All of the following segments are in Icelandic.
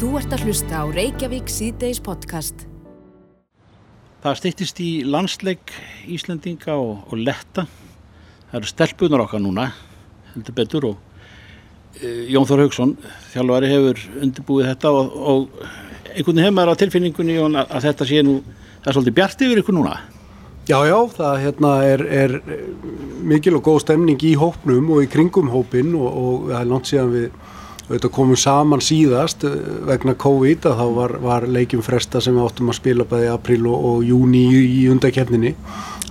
Þú ert að hlusta á Reykjavík síðdeis podcast. Það stýttist í landsleik Íslandinga og, og letta. Það eru stelpunar okkar núna, heldur betur og e, Jón Þór Haugsson, þjálfari, hefur undirbúið þetta og, og einhvern veginn hefur maður á tilfinningunni Jón, að, að þetta sé nú, það er svolítið bjart yfir ykkur núna. Já, já, það hérna, er, er mikil og góð stemning í hópnum og í kringum hópin og, og það er langt síðan við auðvitað komum saman síðast eh, vegna COVID að þá var, var leikjum fresta sem við áttum að spila bæði april og, og júni í, í undakefninni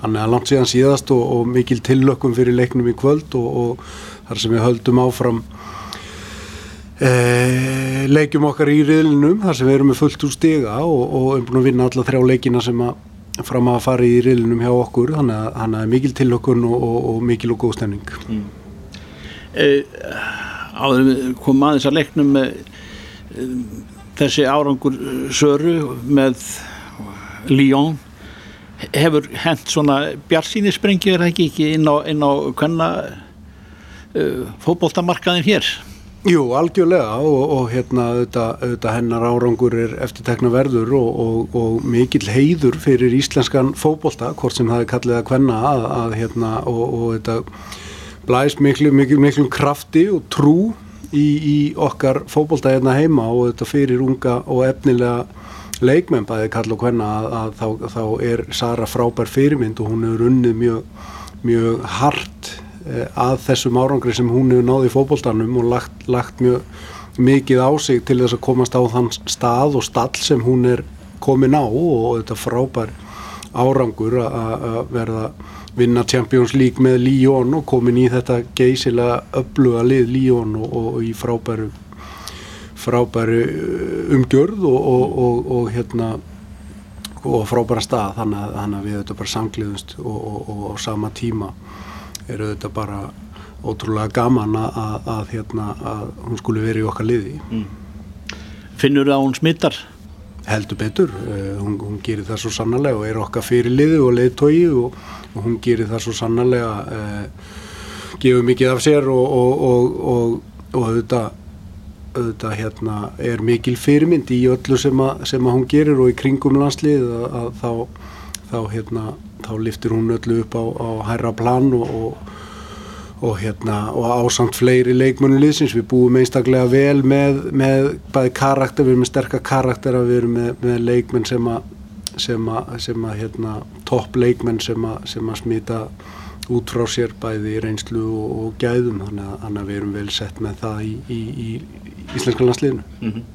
þannig að langt síðan síðast og, og mikil tillökkum fyrir leiknum í kvöld og, og þar sem við höldum áfram e, leikjum okkar í riðlinum þar sem við erum með fullt úr stiga og erum búin að vinna alla þrjá leikina sem að fram að fara í riðlinum hjá okkur. Þannig að það er mikil tillökkun og mikil og góð stemning. Mm. e komum aðeins að leiknum með þessi árangur Söru með Lyon hefur hent svona bjarsýnissprengi er það ekki, ekki inn á, á hvenna uh, fótbóltamarkaðin hér? Jú, algjörlega og, og hérna auðvitað, auðvitað hennar árangur er eftirtekna verður og, og, og mikill heiður fyrir íslenskan fótbólta, hvort sem það er kallið að hvenna að, að hérna og þetta blæst miklu, miklu, miklu krafti og trú í, í okkar fókbólta hérna heima og þetta fyrir unga og efnilega leikmenn bæði kall og hvenna að, að þá, þá er Sara frábær fyrirmynd og hún hefur unnið mjög, mjög hart eh, að þessum árangri sem hún hefur náði í fókbóltanum og lagt, lagt mjög mikið á sig til þess að komast á þann stað og stall sem hún er komin á og þetta frábær árangur að verða vinna Champions League með Lyon og komin í þetta geysilega öfluga lið Lyon og, og, og í frábæru frábæru uh, umgjörð og, og hérna og frábæra stað þannig að, þannig að við auðvitað bara sangliðumst og á sama tíma er auðvitað bara ótrúlega gaman að, að, hérna, að hún skuli verið í okkar liði mm. Finnur það að hún smittar? Heldur betur, uh, hún, hún gerir það svo sannarlega og er okkar fyrir liðu og leiðtói og, og hún gerir það svo sannarlega uh, gefur mikið af sér og, og, og auðvitað, auðvitað hérna, er mikil fyrirmynd í öllu sem, a, sem að hún gerir og í kringum landslið að, að þá, þá, hérna, þá liftir hún öllu upp á, á hærra plan og og, hérna, og ásamt fleiri leikmönuliðsins við búum einstaklega vel með, með bæði karakter, við erum með sterkar karakter við erum með, með leikmenn sem að sem að, sem að hérna, topp leikmenn sem að, sem að smita út frá sér bæði í reynslu og, og gæðum. Þannig að, að við erum vel sett með það í, í, í íslenska landsliðinu. Mm -hmm.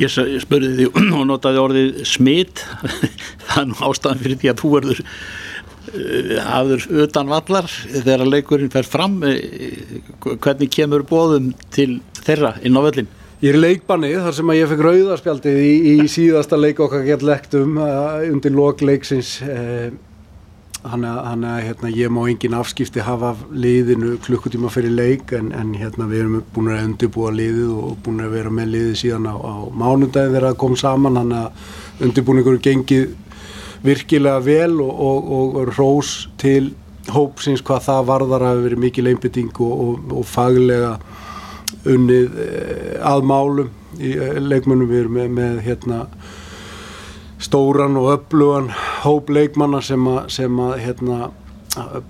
Ég spurði því og notaði orðið smitt það er nú ástæðan fyrir því að þú verður hafður eh, utan vallar þegar leikurinn fer fram eh, hvernig kemur bóðum til þeirra inn á völlin? Ég er í leikbanni þar sem að ég fekk rauðarspjaldið í, í síðasta leik okkar gett lektum uh, undir lokleiksins uh, hann að hérna, ég má engin afskipti hafa liðinu klukkutíma fyrir leik en, en hérna, við erum búin að undirbúa liðið og búin að vera með liðið síðan á, á mánundagin þegar það kom saman hann að undirbúningur gengið virkilega vel og, og, og rós til hópsins hvað það varðar að vera mikil einbytting og, og faglega unnið eh, að málum í eh, leikmönnum. Við erum með, með hérna stóran og öflugan hóp leikmanna sem að, sem að hérna,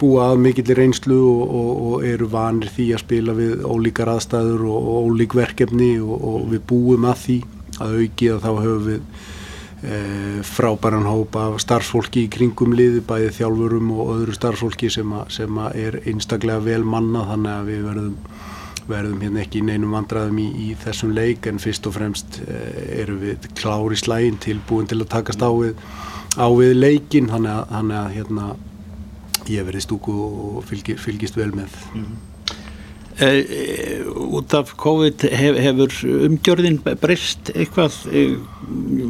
búa að mikill reynslu og, og, og eru vanir því að spila við ólíkar aðstæður og, og ólík verkefni og við búum að því. Að auki að þá höfum við frábæran hópa af starfsfólki í kringum liði, bæði þjálfurum og öðru starfsfólki sem, a, sem a er einstaklega vel manna þannig að við verðum, verðum hérna ekki í neinum vandraðum í, í þessum leik en fyrst og fremst e, erum við klári slægin tilbúin til að takast á við, á við leikin þannig að, þannig að hérna, ég verði stúku og fylgi, fylgist vel með. Mm -hmm. Uh, út af COVID hef, hefur umgjörðin breyst eitthvað? Uh,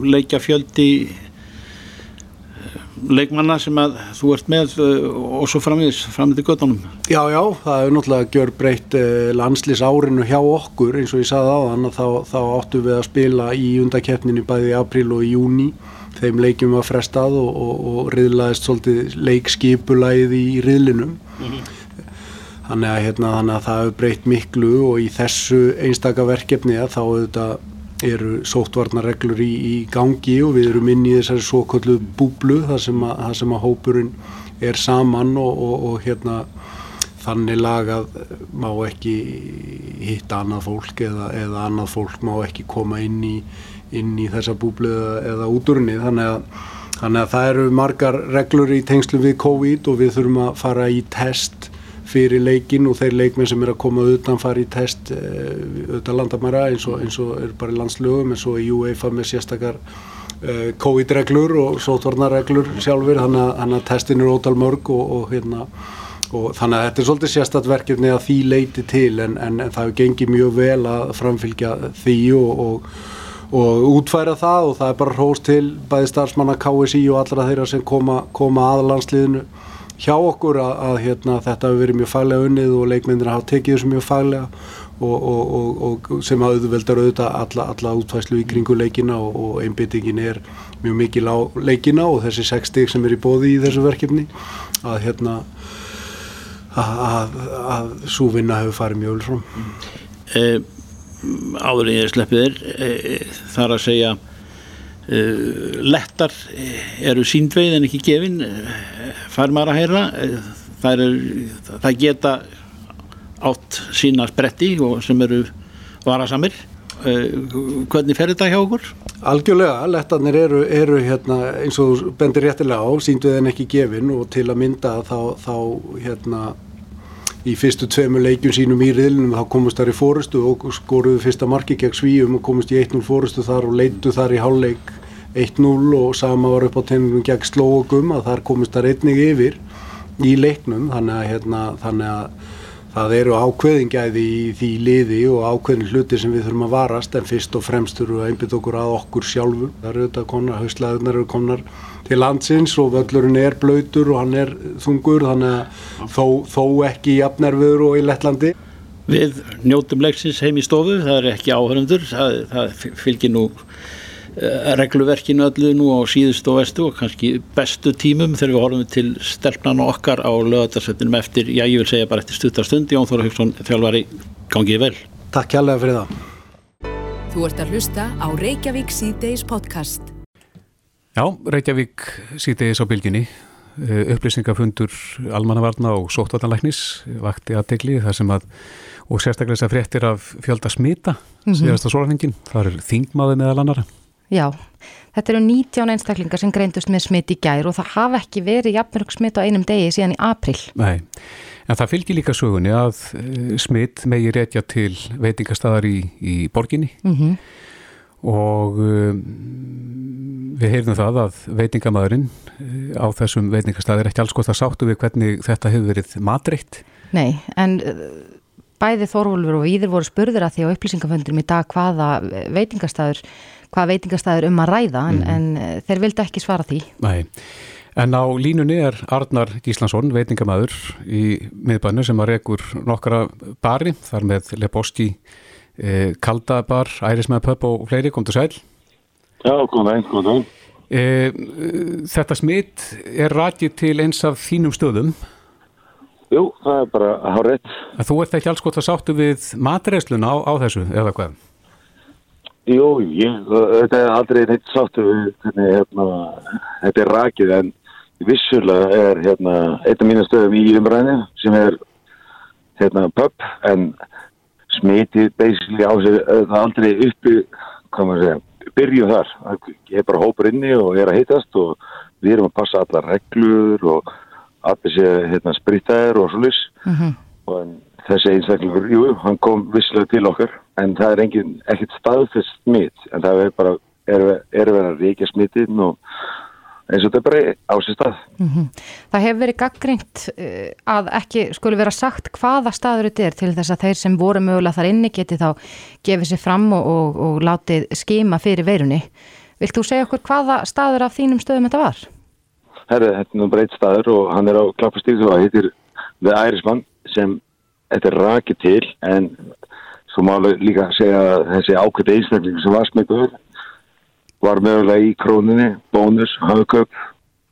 leikja fjöldi uh, leikmanna sem að þú ert með og svo framins til göttunum Já, já, það hefur náttúrulega gjör breytt landslýs árinu hjá okkur eins og ég sagði á þann þá, þá áttu við að spila í undakefninu bæði í april og í júni þeim leikjum var frestað og, og, og riðlaðist svolítið leikskipulæði í riðlinum. Mm -hmm Þannig að, hérna, þannig að það hefur breytt miklu og í þessu einstaka verkefni að þá auðvitað eru sóttvarnarreglur í, í gangi og við erum inn í þessari svo kallu búblu þar sem að, þar sem að hópurinn er saman og, og, og hérna þannig lagað má ekki hitta annað fólk eða, eða annað fólk má ekki koma inn í, inn í þessa búblu eða, útúrni þannig þannig að það eru margar reglur í tengslu við COVID og við þurfum að fara í test fyrir leikin og þeir leikminn sem er að koma utan fara í test uh, auðvitað landamæra eins og, eins og er bara í landslögum eins og í UEFA með sérstakar uh, COVID-reglur og sótvarnarreglur sjálfur þannig að testin er ótal mörg og, og hérna og þannig að þetta er svolítið sérstatt verkefni að því leiti til en, en, en það gengið mjög vel að framfylgja því og, og, útfæra það og það er bara hrós til bæði starfsmanna KSI og allra þeirra sem koma, koma að landsliðinu hjá okkur að, að hérna, þetta hefur verið mjög faglega unnið og leikmyndir hafa tekið þessu mjög faglega og, og, og sem að auðveldar auðvitað alla, alla útfæslu í kringu leikina og einbyttingin er mjög mikil á leikina og þessi sex stík sem er í bóði í þessu verkefni að hérna að, að, að svo vinna hefur farið mjög vel frá eh, Áður en ég sleppið þér eh, þar að segja lettar eru síndveið en ekki gefin. Uh, fær maður að heyra. Það, er, það geta átt sína spretti og sem eru varasamir. Hvernig fer þetta hjá okkur? Algjörlega, lettarnir eru, eru hérna, eins og bendir réttilega á síndveið en ekki gefin og til að mynda þá, þá hérna í fyrstu tveimu leikjum sínum í riðlunum þá komust þar í fórustu og skoruðu fyrsta marki gegn svíum og komust í 1-0 fórustu þar og leitu þar í hálfleik 1-0 og sama var upp á tenningum gegn slógum að þar komist það reyning yfir í leiknum þannig að, hérna, þannig að það eru ákveðingæði í því liði og ákveðin hluti sem við þurfum að varast en fyrst og fremst við að einbita okkur að okkur sjálfur það eru auðvitað konar, hauslæðunar eru konar til landsins og völlurinn er blöytur og hann er þungur þannig að þó, þó ekki í apnerviður og í Lettlandi. Við njótum leiksins heim í stofu, það er ekki áhörundur það, það fylgir nú regluverkinu öllu nú á síðust og vestu og kannski bestu tímum þegar við horfum til stelpnana okkar á lögadarsvettinum eftir, já ég vil segja bara eftir stuttarstund Jón Þóra Hauksson, þjálfari, gangið vel. Takk kjærlega fyrir það. Þú ert að hlusta á Reykjavík C-Days podcast. Já, Reykjavík C-Days á bylginni. Eh, upplýsingafundur almannavarna og sóttvartanlæknis vakti aðtegli þar sem að og sérstaklega þess að fréttir af fjölda smita mm -hmm. síðasta sólafningin, það er þingmaði meðal annara Já, þetta eru 19 einstaklingar sem greindust með smitt í gær og það hafa ekki verið jafnmörg smitt á einum degi síðan í april. Nei, en það fylgir líka sögunni að eh, smitt megi rétja til veitingastadar í, í borginni mm -hmm. og um, við heyrðum það að veitingamæðurinn á þessum veitingastadar er ekki alls gott að sáttu við hvernig þetta hefur verið matreitt. Nei, en bæði Þorvolfur og Íður voru spurður að því á upplýsingaföndum í dag hvaða veitingastadar hvað veitingastæður um að ræða en, mm. en eh, þeir vildi ekki svara því. Nei, en á línunni er Arnar Gíslansson, veitingamæður í miðbænu sem að rekur nokkara bari, þar með Leboski, eh, Kaldabar, Ærismæðapöpp og fleiri, kom til sæl. Já, kom það einn, kom það einn. Eh, þetta smitt er rætið til eins af þínum stöðum. Jú, það er bara að hafa rétt. Þú ert ekki alls gott að sáttu við matreislun á, á þessu, eða hvað? Jú, ég, þetta er aldrei neitt sáttu hvernig hérna, þetta er rakið en vissulega er hérna eitt af mínu stöðum í umræðinu sem er hérna pub en smitið basically á sig það aldrei uppi, hvað maður segja, byrju þar. Ég er bara hópur inni og er að heitast og við erum að passa allar reglur og allir sé hérna sprittaðir og svolítið mm -hmm. og en þessi einstaklingur, jú, hann kom visslega til okkar en það er engin, ekkert staðfest smitt en það er bara, er, er verið að reykja smittin og eins og þetta er bara á sér stað. Mm -hmm. Það hefur verið gaggrínt uh, að ekki skulle vera sagt hvaða staður þetta er til þess að þeir sem voru mögulega þar inni geti þá gefið sér fram og, og, og látið skima fyrir veirunni. Vilt þú segja okkur hvaða staður af þínum stöðum þetta var? Herri, þetta er nú bara eitt staður og hann er á klappastíð og það heitir The Irishman sem þetta er rakið til en svo má líka segja að þessi ákveði einstakling sem var smittuður var mögulega í króninni, bónus, hafköp,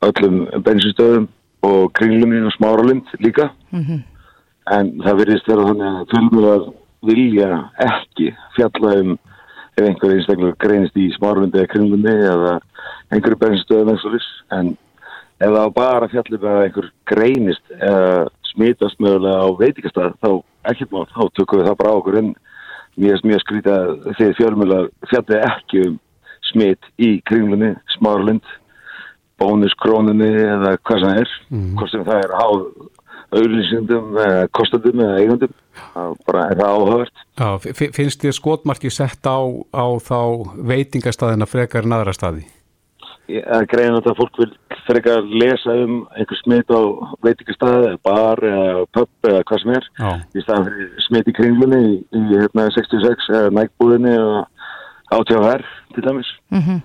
öllum bensinstöðum og kringlunni og smáralind líka mm -hmm. en það verðist vera þannig að fjölmjölar vilja ekki fjalla um ef einhver einstaklega greinist í smárlundi eða kringlundi eða einhverju bensinstöðum eins og þess en ef það bara fjallum að einhver greinist eða smitast mögulega á veitikastað þá ekkert mátt, þá tökum við það bara á okkur en mér er mjög skrítið að þeir fjölmjölar fjalli ekki um smitt í kringlunni, smárlund bónuskrónunni eða hvað sem er mm. hvort sem það er á auðlýsindum, kostandum eða eigundum það bara er það áhört Já, finnst þið skotmarki sett á, á þá veitingastæðina frekar en aðra staði? Ég er grein að fólk vil frekar lesa um einhver smitt á veitingastæði bar eða pub eða hvað sem er Já. í staðan fyrir smitt í kringlunni í, í hérna, 66 eða nægbúðinni eða átjáðar til dæmis mm -hmm.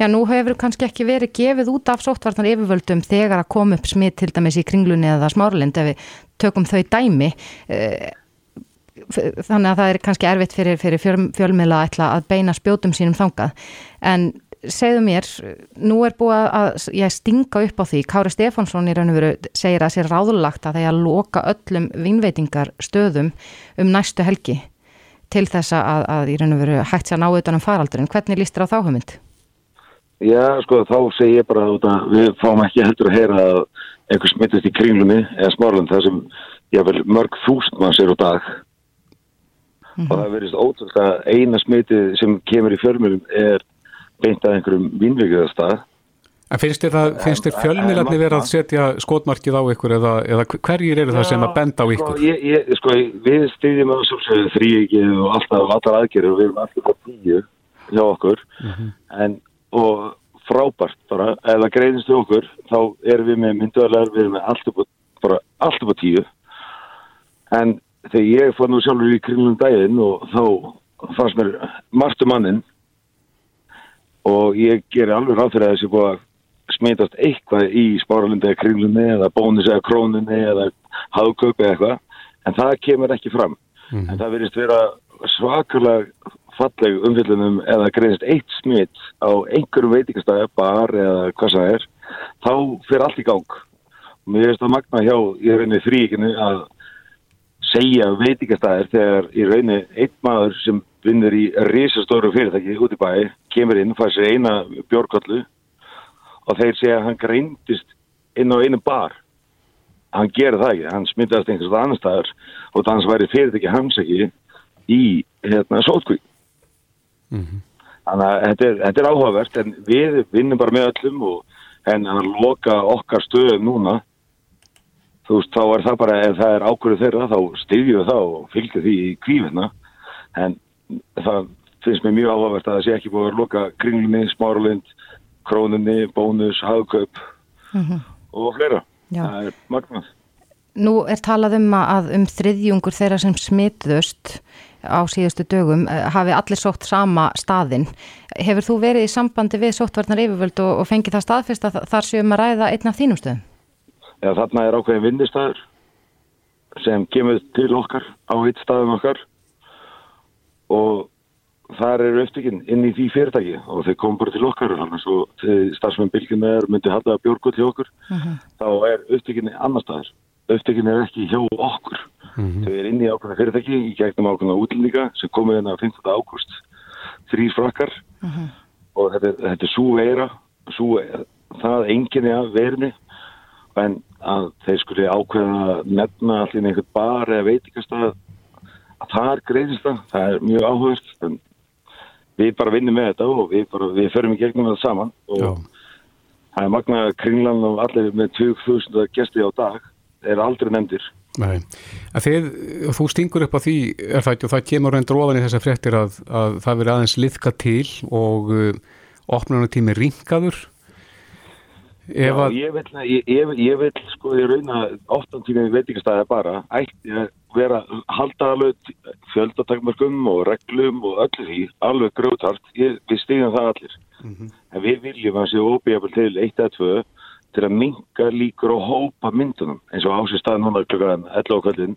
Já, nú hefur kannski ekki verið gefið út af sóttvarnar yfirvöldum þegar að koma upp smitt til dæmis í kringlunni eða smáralind ef við tökum þau dæmi eh, þannig að það er kannski erfitt fyrir, fyrir fjölmiðla að beina spjótum sínum þangað en segðu mér, nú er búið að ég stinga upp á því, Kári Stefánsson í raun og veru segir að sér ráðulagt að það er að loka öllum vinnveitingar stöðum um næstu helgi til þess að, að í raun og veru hægt sér að ná utanum faraldurinn. Hvernig líst þér á þáhugmynd? Já, sko, þá segir ég bara að við fáum ekki heldur að heyra að einhver smittist í kringlunni eða smárlund það sem ég vel mörg þúsund mann sér á dag mm -hmm. og það verist ótrúst að eina smitti sem kemur í fjölmjölum er beint að einhverjum vinnvíkjaðastað En finnst þér fjölmiðlarni verið að setja skotmarkið á ykkur eða, eða hverjir eru það sem að benda á sko, ykkur? Sko, ég, ég, sko við stýðjum að svolítið þrýegið og alltaf allar aðgerður og við erum alltaf á tíu hjá okkur. Mm -hmm. en, og frábært bara, greiðist við okkur þá erum við með mynduðarlegar, við erum með alltaf bara alltaf á tíu. En þegar ég fór nú sjálfur í kringlum daginn og þá fannst mér margtu mannin og ég ger alveg ráð fyrir að þessi búið að smitast eitthvað í spáralundi eða kringlunni eða bónus eða krónunni eða hafköp eða eitthvað. En það kemur ekki fram. Mm. en það verist vera svakalega falleg umfyllunum eða greiðist eitt smitt á einhverjum veitingastæði bar eða hvað það er þá fyrir allt í gang. Og mér finnst það magna hjá í rauninni þrýkinu að segja veitingastæðir þegar í rauninni einn maður sem vinnur í risastóru fyrirtæki út í bæi kemur inn, fær sér eina bjórkollu og þeir segja að hann greindist inn á einu bar hann gerir það ekki, hann smittast einhvers annar staðar og þannig væri fyrir ekki hans ekki í hérna sótkví mm -hmm. þannig að þetta er, þetta er áhugavert en við vinnum bara með öllum og en að loka okkar stöðum núna þú veist, þá er það bara ef það er ákveðu þeirra, þá styðjum við það og fylgjum því í kvífinna en það finnst mér mjög áhugavert að það sé ekki búið að loka kringlunni, smáralind krónunni, bónus, hagkaup mm -hmm. og fleira. Já. Það er magnað. Nú er talað um að um þriðjungur þeirra sem smitðust á síðustu dögum eh, hafi allir sótt sama staðin. Hefur þú verið í sambandi við sóttvarnar yfirvöld og, og fengið það staðfyrst að þar séum að ræða einn af þínum stöðum? Já, þarna er ákveðin vindistæður sem kemur til okkar á hitt staðum okkar og þar eru eftirkinn inn í því fyrirtæki og þeir kom bara til okkar þannig að stafsmenn bylgjunar myndi halda björgull hjá okkur uh mhm. -huh. þá er eftirkinni annar staðar eftirkinni er ekki hjá okkur uh mhm. -huh. þau er inn í ákveðna fyrirtæki í gegnum ákveðna útlendinga sem komið inn á 15. ágúst þrý frakkar uh mhm. -huh. og þetta, þetta er svo veira svo, það enginni af verni en að þeir skuli ákveða nefna allir einhvern bar eða veitikastað að það er greiðist það, það er mjög áhugast en við bara vinnum með þetta og við, bara, við förum í gegnum þetta saman og Já. það er magna kringlan og allir með 20.000 gesti á dag er aldrei nefndir. Nei, að þið, þú stingur upp á því er það ekki og það kemur reyndur ofan í þessar fréttir að, að það veri aðeins liðka til og uh, opnunatími ringaður Já, að... ég vil, ég, ég, ég vil sko í raun að 8 tími veitingastæði bara ætti að vera halda alveg fjöldatakmörgum og reglum og öllu því alveg grótart, við stíðum það allir. Mm -hmm. en við viljum að séu óbíjafel til 1 eða 2 til að minga líkur og hópa myndunum. Eins og ásist staðin hún að klukkan 11 á kvöldin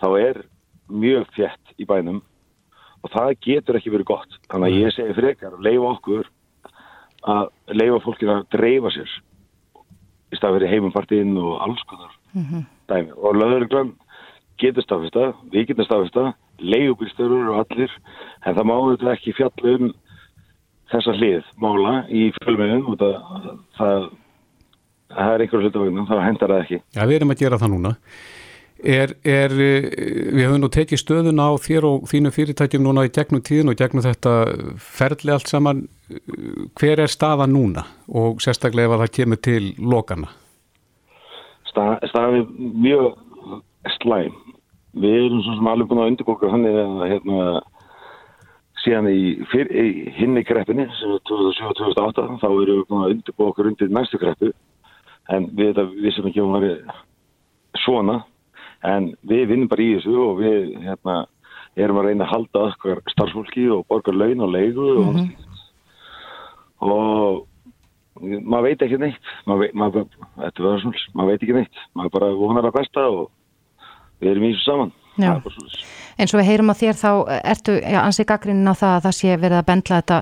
þá er mjög þjætt í bænum og það getur ekki verið gott. Þannig að ég segi frekar, leifa okkur að leifa fólkina að dreifa sér í stað fyrir heimumpartiðinn og alls konar mm -hmm. dæmi og löðurglann getur stafista, við getum stafista leigubýrsturur og allir en það má þetta ekki fjalla um þessa hlið mála í fjölmiðum og það, það, það er einhverju hlutavögnum, það hendar það ekki. Já, við erum að gera það núna. Er, er, við höfum nú tekið stöðun á þér og þínu fyrirtækjum núna í gegnum tíðin og gegnum þetta ferli allt saman. Hver er staða núna og sérstaklega ef það kemur til lokana? Stað, staði mjög slæm. Við erum svo sem alveg búin að undirbóka hann eða hérna síðan í, í hinni kreppinni sem er 2007-2008 þá erum við búin að okkur undir næstu kreppu en við þetta vissum ekki um að vera svona en við vinnum bara í þessu og við hérna, erum að reyna að halda okkar starfsfólki og borga laun og leigu mm -hmm. og, og maður veit ekki neitt. Maður veit, maður, maður veit ekki neitt. Maður bara vonar að besta og við erum í þessu saman. Eins og við heyrum á þér þá ertu ja, ansið gaggrinin á það að það sé verið að bendla þetta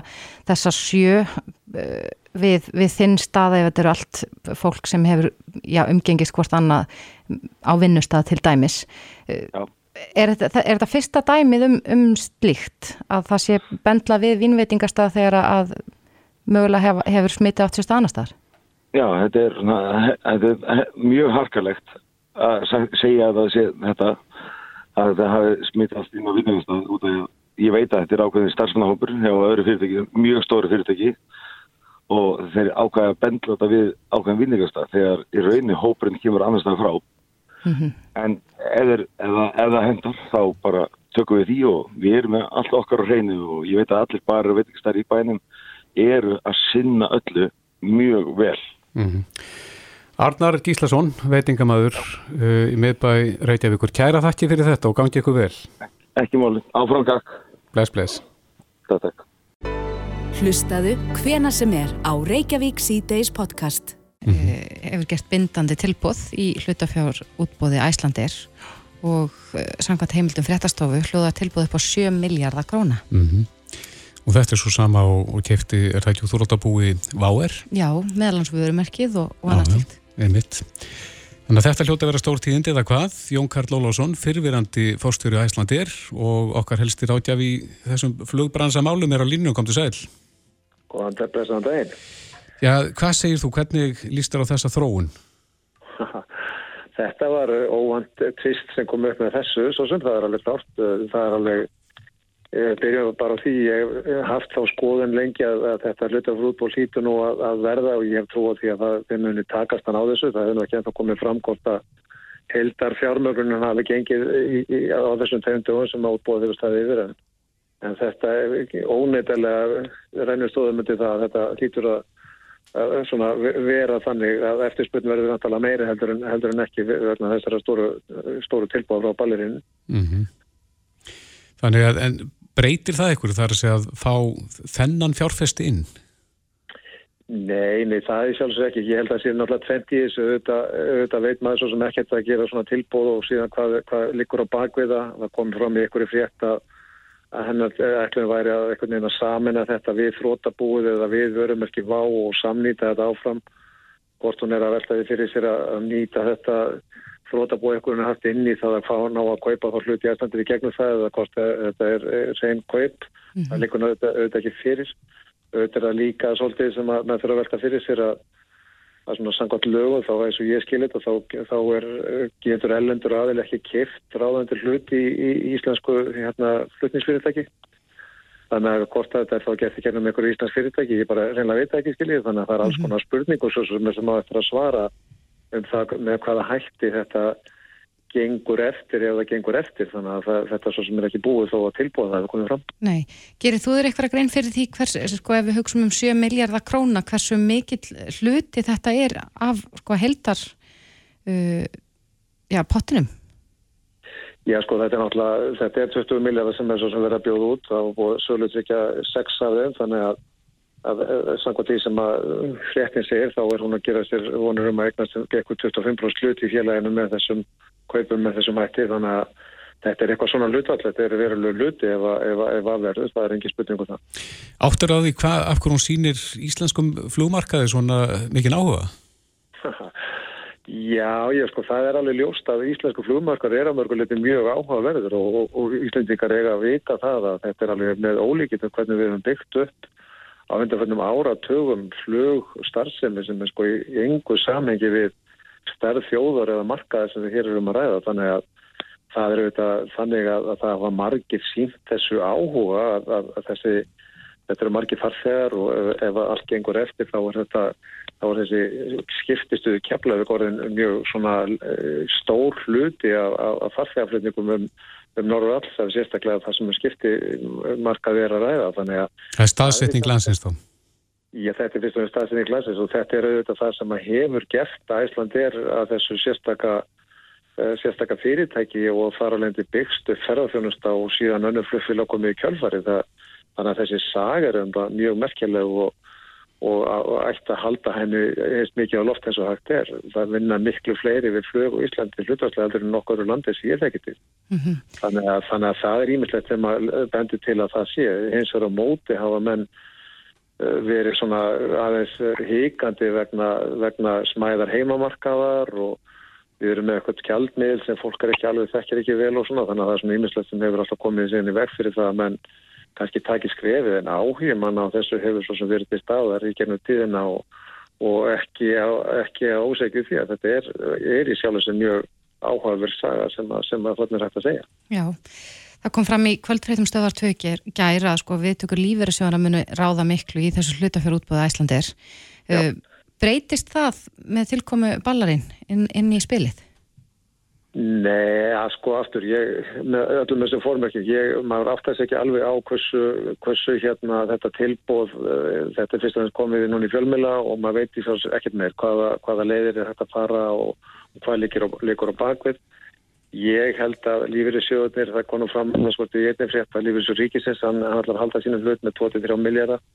þessa sjö uh, við, við þinn staða ef þetta eru allt fólk sem hefur já, umgengist hvort annað á vinnustad til dæmis. Uh, er þetta, er þetta fyrsta dæmið um, um slíkt? Að það sé bendla við vinnveitingastað þegar að mögulega hef, hefur smitið átt sérst annar staðar? Já, þetta er, þetta er mjög harkalegt að segja að það sé þetta að þetta hafi smittast inn á vinnumstað út af ég veit að þetta er ákveðin starfsmannahópur hjá öðru fyrirtæki, mjög stóri fyrirtæki og þeir ákveða að bendla þetta við ákveðin vinningastað þegar í raunni hópurinn kemur annars það frá mm -hmm. en ef, það hendar þá bara tökum við því og við erum með allt okkar á hreinu og ég veit að allir bara veitingastar í bænum eru að sinna öllu mjög vel mm -hmm. Arnar Gíslason, veitingamæður uh, í miðbæ Reykjavíkur. Kæra þakki fyrir þetta og gangi ykkur vel. Ekki móli. Áfram gakk. Bless, bless. Takk, takk. Hlustaðu hvena sem er á Reykjavík C-Days podcast. Mm -hmm. Hefur gert bindandi tilbúð í hlutafjár útbóði Æslandir og uh, samkvæmt heimildum fréttastofu hlúða tilbúð upp á 7 miljardar gróna. Mm -hmm. Og þetta er svo sama og, og kefti, er það ekki úr þúraldabúi Váer? Já, meðalansvörumerkið og, og annað tilt einmitt. Þannig að þetta hljóti að vera stór tíðindi eða hvað? Jón Karl Ólásson, fyrfirandi fórstjóri Æslandir og okkar helstir átjaf í þessum flugbransamálum er á línu og kom til sæl. Góðan til blessaðan daginn. Já, hvað segir þú? Hvernig líst þér á þessa þróun? þetta var óvand tvist sem kom upp með þessu, svo sem það er alveg klart. Það er alveg byrjaðu bara á því ég hef haft þá skoðun lengi að, að þetta hlutafrútból hýtu nú að, að verða og ég hef trúið því að það muni takast hann á þessu það hefur nú ekki ennþá komið framkort að heldar fjármögrunin hafi gengið í, í, á þessum tegundum sem átbúið þegar staðið yfir en, þetta er óneitilega reynistóðum myndi það að þetta hýtur að, að vera þannig að eftirspunni verður náttúrulega meiri heldur en, heldur en ekki vegna þessara stóru, stóru tilbúið frá ballirinn mm -hmm. Þannig að en breytir það ykkur þar að segja að fá þennan fjárfesti inn? Nei, nei, það er sjálfsög ekki. Ég held að það sé náttúrulega 20 þessu auðvitað, auðvitað veit maður svo sem ekkert að gera svona tilbóð og síðan hvað, hvað likur á bakviða. Það kom fram í ykkur í frétt að, að hennar ekkert væri að einhvern veginn að samina þetta við þrótabúið eða við verum ekki vá og samnýta þetta áfram. Hvort hún er að velta því fyrir sér að nýta þetta þrótabóikurinn haft inn í það að fá ná að kaupa þá hluti aðstandir í gegnum það eða hvort þetta er reyn kaup mm -hmm. það líkur auðvitað ekki fyrir auðvitað líka svolítið sem að maður þurfa að velta fyrir sér að að svona sangvært lögum þá eins og ég skilit og þá, þá er, getur ellendur aðeins ekki kift ráðandur hluti í, í, í íslensku hérna, flutningsfyrirtæki þannig að hvort að þetta er þá gett ekki ennum einhverju íslensk fyrirtæki ég bara reynilega veit ekki skiljið þannig að það er alls mhm. konar spurning og svo sem er sem að eftir að svara um það með hvaða hætti þetta gengur eftir ef það gengur eftir þannig að það, þetta er svo sem er ekki búið þó að tilbúið það hefur komið fram. Nei, gerir þú þér eitthvað grein fyrir því hvers, sko ef við hugsaum um 7 miljardar króna, hversu mikill hluti þetta er af sko heldar uh, já, pottinum? Já, sko þetta er náttúrulega, þetta er 20 miljardar sem er svo sem verður að bjóða út og söluð ekki 6 af þeim þannig að að samkvæmt því sem að hrettin segir þá er hún að gera sér vonur um að eignast ekkur 25% hlut í félaginu með þessum kaupum með þessum hætti þannig að þetta er eitthvað svona hlutvall, þetta er veruleg hluti ef, ef, ef aðverðust, það er engin spurning um það. Áttur á því hvað, af hvernig hún sýnir íslenskum flugmarkaði svona mikinn áhuga? Já, ég sko, það er alveg ljóst að íslensku flugmarkar er að mörguleiti mjög áhugaverður og, og, og Íslendingar eiga að vita það að þetta er alveg með ólíkitt hvernig við hefum byggt upp á undanfjöndum áratugum flug starfsemi sem er sko í, engu samhengi við stærð þjóðar eða markaði sem við hér erum að ræða. Þannig að það er auðvitað þannig að, að það var margir sínt þessu áhuga að, að, að þessi þetta eru margir farþegar og ef, ef allt gengur eftir þá er þetta þá er þessi skiptistuðu keflaug orðin mjög svona uh, stór hluti af, af, af farþegarflutningum um, um norður alls, það er sérstaklega það sem er skipti markað er að ræða þannig að Það er staðsetning landsins þá. Já, þetta er fyrst og næst staðsetning landsins og þetta er auðvitað það sem hefur gert að Ísland er að þessu sérstaka uh, sérstaka fyrirtæki og alveg byggstu ferðarfjónusta og síðan önnur flugfélag komið í kjálfari það, þannig að þessi sagar er um mjög merkjuleg og og, og ætti að halda henni eins mikið á loft eins og hægt er. Það vinna miklu fleiri við flög og Íslandi hlutvarslega heldur en nokkur úr landi sem ég þekki til. Mm -hmm. þannig, að, þannig að það er ímyndilegt þegar maður bendur til að það sé. Hins vegar á móti hafa menn uh, verið svona aðeins híkandi vegna, vegna smæðar heimamarkaðar og við erum með eitthvað kjaldmiðl sem fólk er ekki alveg þekkir ekki vel og svona þannig að það er svona ímyndilegt sem hefur alltaf komið í sinni veg fyrir það að menn kannski takið skrefið en áhugum mann á þessu hefur svo sem verið til staðar í gennum tíðina og, og ekki, ekki að ósegju því að þetta er, er í sjálf sem mjög áhugaverð saga sem að, sem að þarna er hægt að segja. Já, það kom fram í kvöldfréttum stöðar tvökir gæra að sko við tökur lífverðisjóðan að munu ráða miklu í þessu hlutafjör útbúða Æslandir. Uh, breytist það með tilkomu ballarinn inn, inn í spilið? Nei, að sko aftur, ég, með öllum þessum formökjum, ég, maður áttast ekki alveg á hversu, hversu hérna þetta tilbóð, uh, þetta er fyrst og fremst komið í fjölmjöla og maður veit í svo ekkert meir hvaða, hvaða leiðir er hægt að fara og, og hvað líkur á, á bakvið. Ég held að lífyrirsjóðunir, það konum fram, það skorti ég einnig frétt að lífyrirsjóð ríkisins, hann ætlar að halda sínum hlut með 23 miljardar.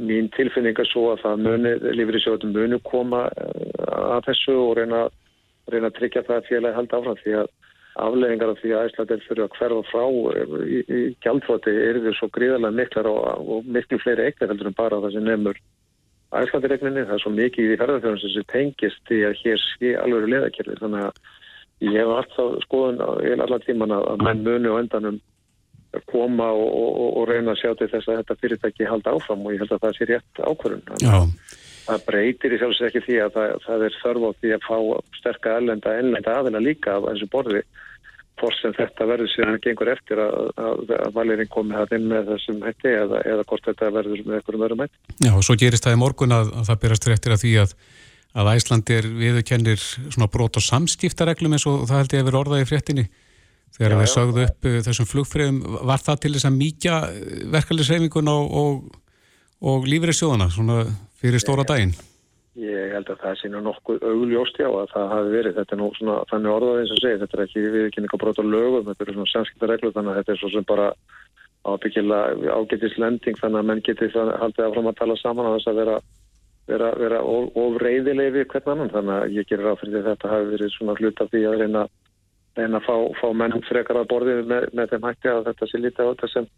Mín tilfinning er svo að það muni, lífyrirsjóðun muni koma að þessu og reyna reyna að tryggja það að félagi halda áfram því að afleggingar af því að Æslander fyrir að hverfa frá í, í gjaldfóti er því svo gríðarlega miklar og, og miklu fleiri eignar heldur en bara það sem nefnur Æslandiregninni. Það er svo mikið í því ferðarfjóðum sem tengist því að hér sé alveg leðakjörði þannig að ég hef alltaf skoðun í allar tíman að menn muni og endanum koma og, og, og reyna að sjá til þess að þetta fyrirtæki halda áfram og ég held að það sé rétt ákvörðun. Það breytir í sjálfsveit ekki því að það, það er þörf á því að fá sterka ellenda ellenda aðeina líka af þessu borði. Fórst sem þetta verður síðan að gengur eftir að, að, að valirinn komi það inn með þessum hætti eða, eða hvort þetta verður með einhverjum öðrum hætti. Já og svo gerist það í morgun að, að það byrjast eftir að því að Æslandir viðkennir svona brot og samskiptareglum eins og það held ég að vera orðað í fréttinni. Þegar já, við sögðu upp uh, þessum flugfröðum var það til þess að mýkja verkefliðsreifingun og, og, og lífriðsjóðana svona fyrir stóra daginn? Ég held að það sé nú nokkuð augljóst já að það hafi verið. Þetta er nú svona þannig orðað eins og segið. Þetta er ekki viðkynning að brota lögum. Þetta er svona samskipta reglur þannig að þetta er svo sem bara ábyggilega ágætislending þannig að menn geti haldið áfram að tala saman á þess að vera, vera, vera ofreiðilegi við hvern annan. Þannig að ég gerir áfyrir því að þetta hafi verið svona hlut af því að reyna, reyna að fá, fá menn frekar að borðið með, með þeim hætti að þetta sé lítið á þetta sem,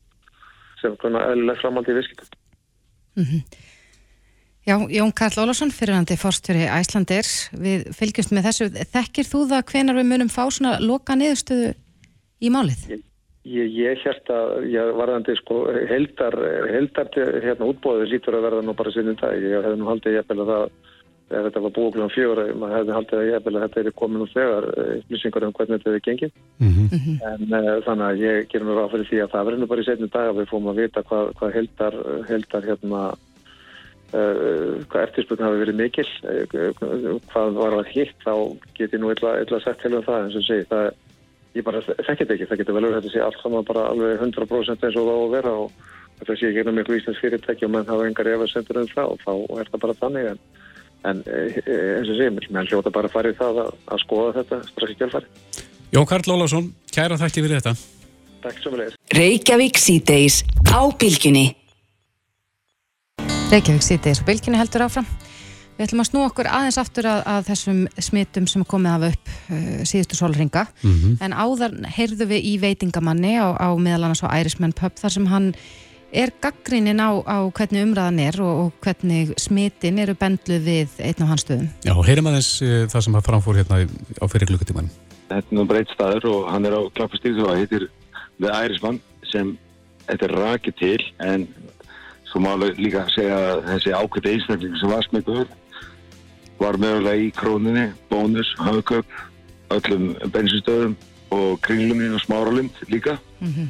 sem eðlileg framhaldi í viskiptum. Mm -hmm. Já, Jón Karl Ólásson, fyrirhandi fórstjóri Æslandir, við fylgjumst með þessu. Þekkir þú það hvenar við munum fá svona loka niðurstöðu í málið? Ég, ég, að ég varðandi sko heldar, heldar hérna útbóðið lítur að verða nú bara sinnum dag. Ég hefði nú haldið ég að það, ef þetta var búið klúan fjóra, maður hefði haldið að ég að þetta er komin úr þegar, upplýsingar um hvernig þetta er gengið. Mm -hmm. En uh, þannig að ég ger nú ráð fyrir því að það verður nú bara í setnum dag að við fórum að vita hvað, hvað heldar, heldar hérna hvað eftirspurning hafi verið mikil uh, hvað var að hitt þá get ég nú eitthvað sagt til um það. Eins og segi, það, ég bara þekkit ekki það getur vel verið að þetta sé allt saman bara alveg 100% eins og það á að vera og þetta sé ekki um eitthvað íslensk fyrirtæki og mann hafa engar efa sendur um það og þá er það bara þannig. En, en eins og segi, menn hljóta bara farið það að, að skoða þetta strax í kjálfari Jón Karl Lólásson, kæra þakki fyrir þetta. Takk svo með Reykjavík sýtis og bylginni heldur áfram. Við ætlum að snú okkur aðeins aftur að, að þessum smittum sem komið hafa upp uh, síðustu sólringa mm -hmm. en áðar heyrðu við í veitingamanni á, á meðal annars á Ærismenn Pöpp þar sem hann er gaggrínin á, á hvernig umræðan er og, og hvernig smitin eru bendluð við einn af hans stöðum? Já, heyrim aðeins uh, það sem að framfór hérna á fyrir klukkutímanum. Þetta er náttúrulega breytt staður og hann er á klappastíð og það heitir The Irishman sem þetta er rakið til en svo má líka segja að þessi ákveði einstakling sem var smittuður var mögulega í króninni, bónus, hafköp, öllum bensinstöðum og kringlunni og smáralind líka. Mm -hmm.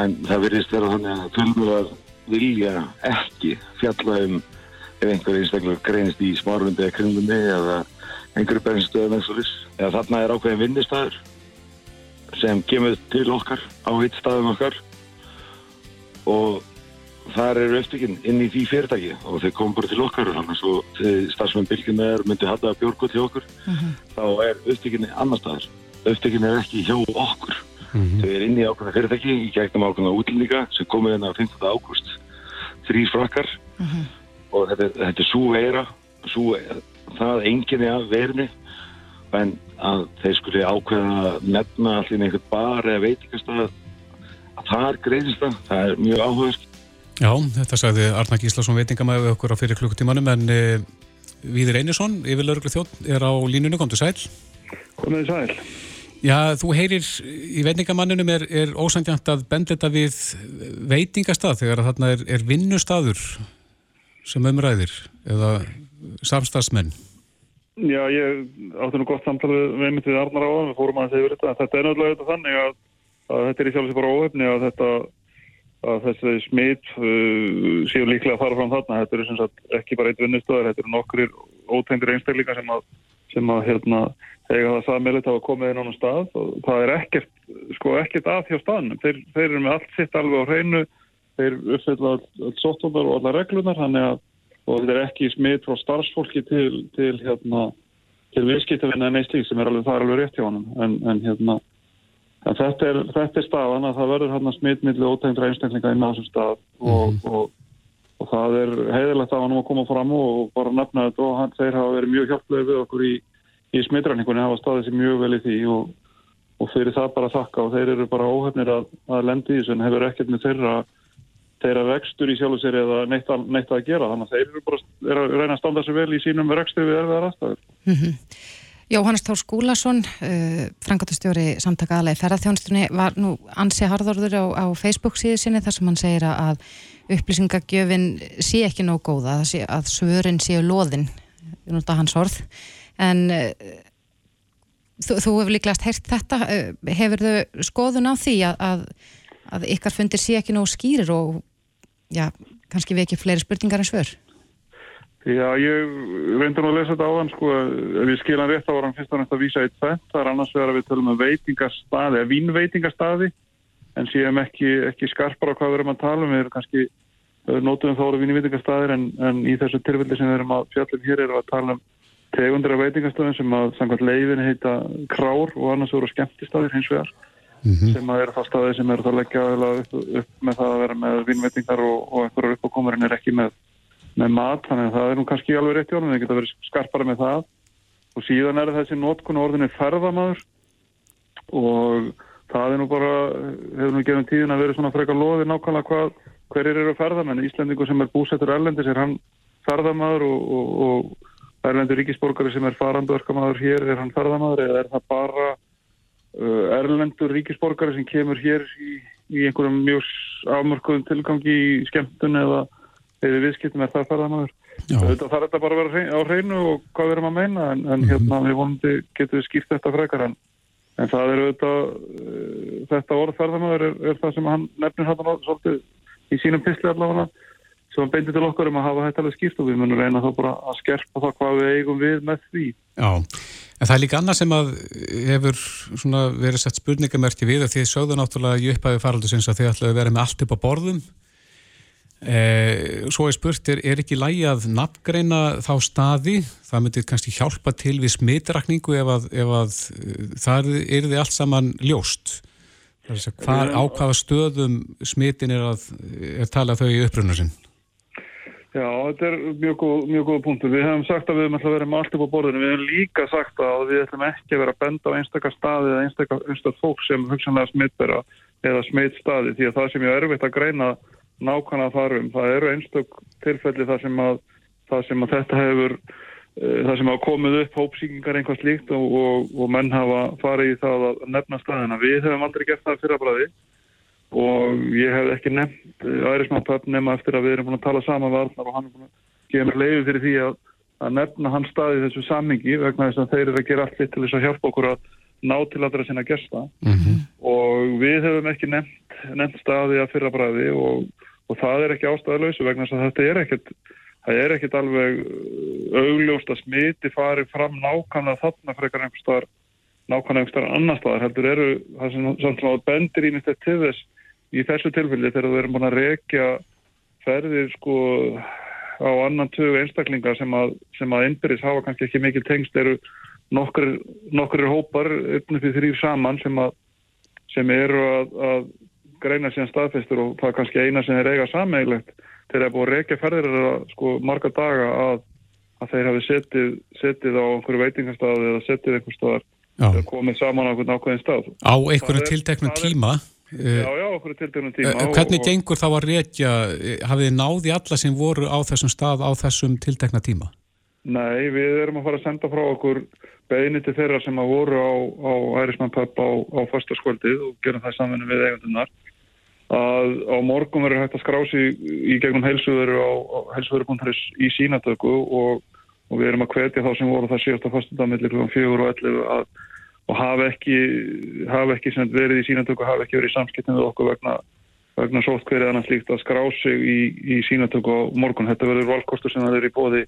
En það verðist vera þannig að fjölmjölar vilja ekki fjalla um ef einhver einstaklega greinist í smáralindi eða kringlunni eða einhverju bensinstöðum eins og þess. Eða þarna er ákveðin vinnistæður sem kemur til okkar á hitt staðum okkar og þar eru eftirkinn inn í því fyrirtæki og þeir kom bara til okkar og þannig að stafsmenn bylgjunar myndi hafa björgu til okkur mm -hmm. þá er eftirkinni annar staðar eftirkinni er ekki hjá okkur mm -hmm. þau er inn í ákveðna fyrirtæki í gegnum ákveðna útlendinga sem komið inn á 15. ágúst þrý frakkar mm -hmm. og þetta, þetta er svo veira svo, það enginni af verni en að þeir skuli ákveða nefna allir einhvern bar eða veitikastað að það er greiðist það, það er mjög áhugast Já, þetta sagði Arna Gíslason veitingamæði okkur á fyrir klukkutímanum en e, Víður Einarsson, yfirlauruglu þjótt er á línunum, kom til sæl. Komið sæl. Já, þú heyrir í veitingamanninum er, er ósandjant að benda þetta við veitingastað þegar þarna er, er vinnustadur sem umræðir eða samstagsmenn Já, ég átti nú gott samtali við við Arnar á það, við fórum að segja þetta. Þetta er náttúrulega þannig að, að þetta er í sjálfsög bara óhefni að þetta að þessi smitt uh, séu líklega að fara fram þarna. Þetta eru sem sagt ekki bara eitt vinnustöðar, þetta eru nokkur ótegndir einstaklingar sem að, sem að hérna, eiga það sammeilið að koma inn á náttúrulega stað og það er ekkert, sko, ekkert að hjá staðnum. Þeir, þeir eru með allt sitt alveg á hreinu, þeir uppfylla allt sóttundar og alla reglunar, þannig að þetta er ekki smitt frá starfsfólki til, til, hérna, til viðskiptavinna en slík sem er alveg, það er alveg rétt hjá hann en, en hérna En þetta er, þetta er staðan að það verður hérna smittmiðli ótegndra einstaklinga inn á þessum stað og, mm. og, og það er heiðilegt að hann að koma fram og bara nefna þetta og hann, þeir hafa verið mjög hjálplega við okkur í, í smittræningunni, hafa staðið sér mjög vel í því og, og fyrir það bara þakka og þeir eru bara óhefnir að, að lendi í þessu en hefur ekkert með þeirra, þeirra vextur í sjálf og sér eða neitt að, neitt að gera þannig að þeir eru bara er að reyna að standa sér vel í sínum vextur við erfiðar aðstæður. Mm -hmm. Jóhannes Tór Skúlason, uh, frangatustjóri samtaka aðlega í ferðarþjónustunni, var nú ansi harðorður á, á Facebook síðu sinni þar sem hann segir að upplýsingagjöfin sé ekki nóg góða, sé, að svörin séu loðin, þetta hans orð, en uh, þú, þú hefur líklegast heyrt þetta, uh, hefur þau skoðun á því að, að, að ykkar fundir sé ekki nóg skýrir og já, kannski við ekki fleiri spurningar en svör? Já, ég reyndur nú að lesa þetta á hann sko, ef ég skil hann rétt þá var hann fyrst og næst að vísa eitt fenn, það er annars vegar að við tölum um veitingastaði, eða vínveitingastaði en séum ekki, ekki skarpar á hvað við erum að tala um, við erum kannski nótum þá eru vínveitingastaðir en, en í þessu tilfelli sem við erum að fjallum hér erum að tala um tegundra veitingastöðin sem að samkvæmt leiðin heita krár og annars eru skemmtistaðir hins vegar mm -hmm. sem að eru það staði sem eru það leggja upp, upp með það að vera með með mat, þannig að það er nú kannski alveg rétt í orðinu, það geta verið skarpara með það. Og síðan er þessi notkun orðinu ferðamadur og það er nú bara, hefur nú gefum tíðin að vera svona frekar loði nákvæmlega hvað, hverjir eru ferðamenn, Íslandingu sem er búsettur erlendis er hann ferðamadur og, og, og erlendur ríkisborgari sem er faranduverkamadur hér, er hann ferðamadur eða er það bara uh, erlendur ríkisborgari sem kemur hér í, í einhverjum mjög afmörkuðum tilgangi í skemmtun eða eða viðskiptum er það ferðanáður. Þetta þarf þetta bara að vera á hreinu og hvað við erum að meina en, en -hmm. hérna við vonandi getum við skýrt þetta frekar en, en það er auðvitað, uh, þetta orð ferðanáður er, er það sem hann nefnir hann svolítið í sínum pistli allavega sem hann beinti til okkur um að hafa þetta alveg skýrt og við munum reyna þá bara að skerpa það hvað við eigum við með því. Já, en það er líka annað sem að hefur verið sett spurningamerki við að því sögðu náttúrulega svo er spurt, er, er ekki lægi að nafngreina þá staði það myndir kannski hjálpa til við smitrakningu ef að, ef að eh, það er þið allt saman ljóst hvar ákvaða stöðum smitin er að er talað þau í upprunnar sinn Já, þetta er mjög góð, góð punktur. Við hefum sagt að við ætlum að vera með allt upp á borðinu. Við hefum líka sagt að við ætlum ekki að vera að benda á einstakar staði eða einstakar fólk sem hugsanlega smittbera eða smittstaði því að það sem ég er erfitt að greina nákvæmlega farum. Það eru einstök tilfelli þar sem að, þar sem að þetta hefur uh, þar sem hafa komið upp hópsíkingar einhvað slíkt og, og, og menn hafa farið í það að nefna staðina. Við hefum aldrei gert það fyrra bræði og ég hef ekki nefnt ærismannpöpp nema eftir að við erum búin að tala saman við Arnar og hann er búin að gefa mér leiði fyrir því að, að nefna hans staði þessu sammingi vegna þess að þeir eru að gera allt til þess að hjálpa okkur að ná til allra sinna gesta mm -hmm. og við hefum ekki nefnt, nefnt staði að fyrra bræði og, og það er ekki ástæðalösu vegna þess að þetta er ekkert það er ekkert alveg uh, augljóst að smiti fari fram nákvæmlega þarna frekar einhver staðar nákvæmlega einhver staðar annar staðar heldur eru það sem, sem bendir í nýtt til þess í þessu tilfelli þegar við erum búin að rekja ferðir sko á annan tögu einstaklingar sem að, að innbyrðis hafa kannski ekki mikil tengst eru nokkur, hópar uppnum fyrir þrýr saman sem, að, sem eru að, að greina síðan staðfestur og það er kannski eina sem er eiga sameigilegt þegar það er búin að rekja ferðir sko marga daga að, að þeir hafi setið, setið á einhverju veitingarstaði eða setið einhver staðar komið saman á einhvern ákveðin stað Á einhverju tilteknum tíma Já, já, okkur er tiltegum tíma. Hvernig og, gengur þá að reykja, hafið þið náði alla sem voru á þessum stað á þessum tiltegna tíma? Nei, við erum að fara að senda frá okkur beini til þeirra sem að voru á, á Ærismannpöpp á, á förstaskvöldið og gerum það samfunni við eigundunar að á morgun verður hægt að skrási í gegnum heilsuveru á, heilsuveru.is í sínatöku og, og við erum að hvetja þá sem voru það síðast á fyrstundamillir kl. 4 og 11 að og hafa ekki, hafa ekki verið í sínatöku, hafa ekki verið í samskiptum við okkur vegna, vegna sótt hverja annars líkt að skrá sig í, í sínatöku á morgun. Þetta verður valkostur sem það er í bóði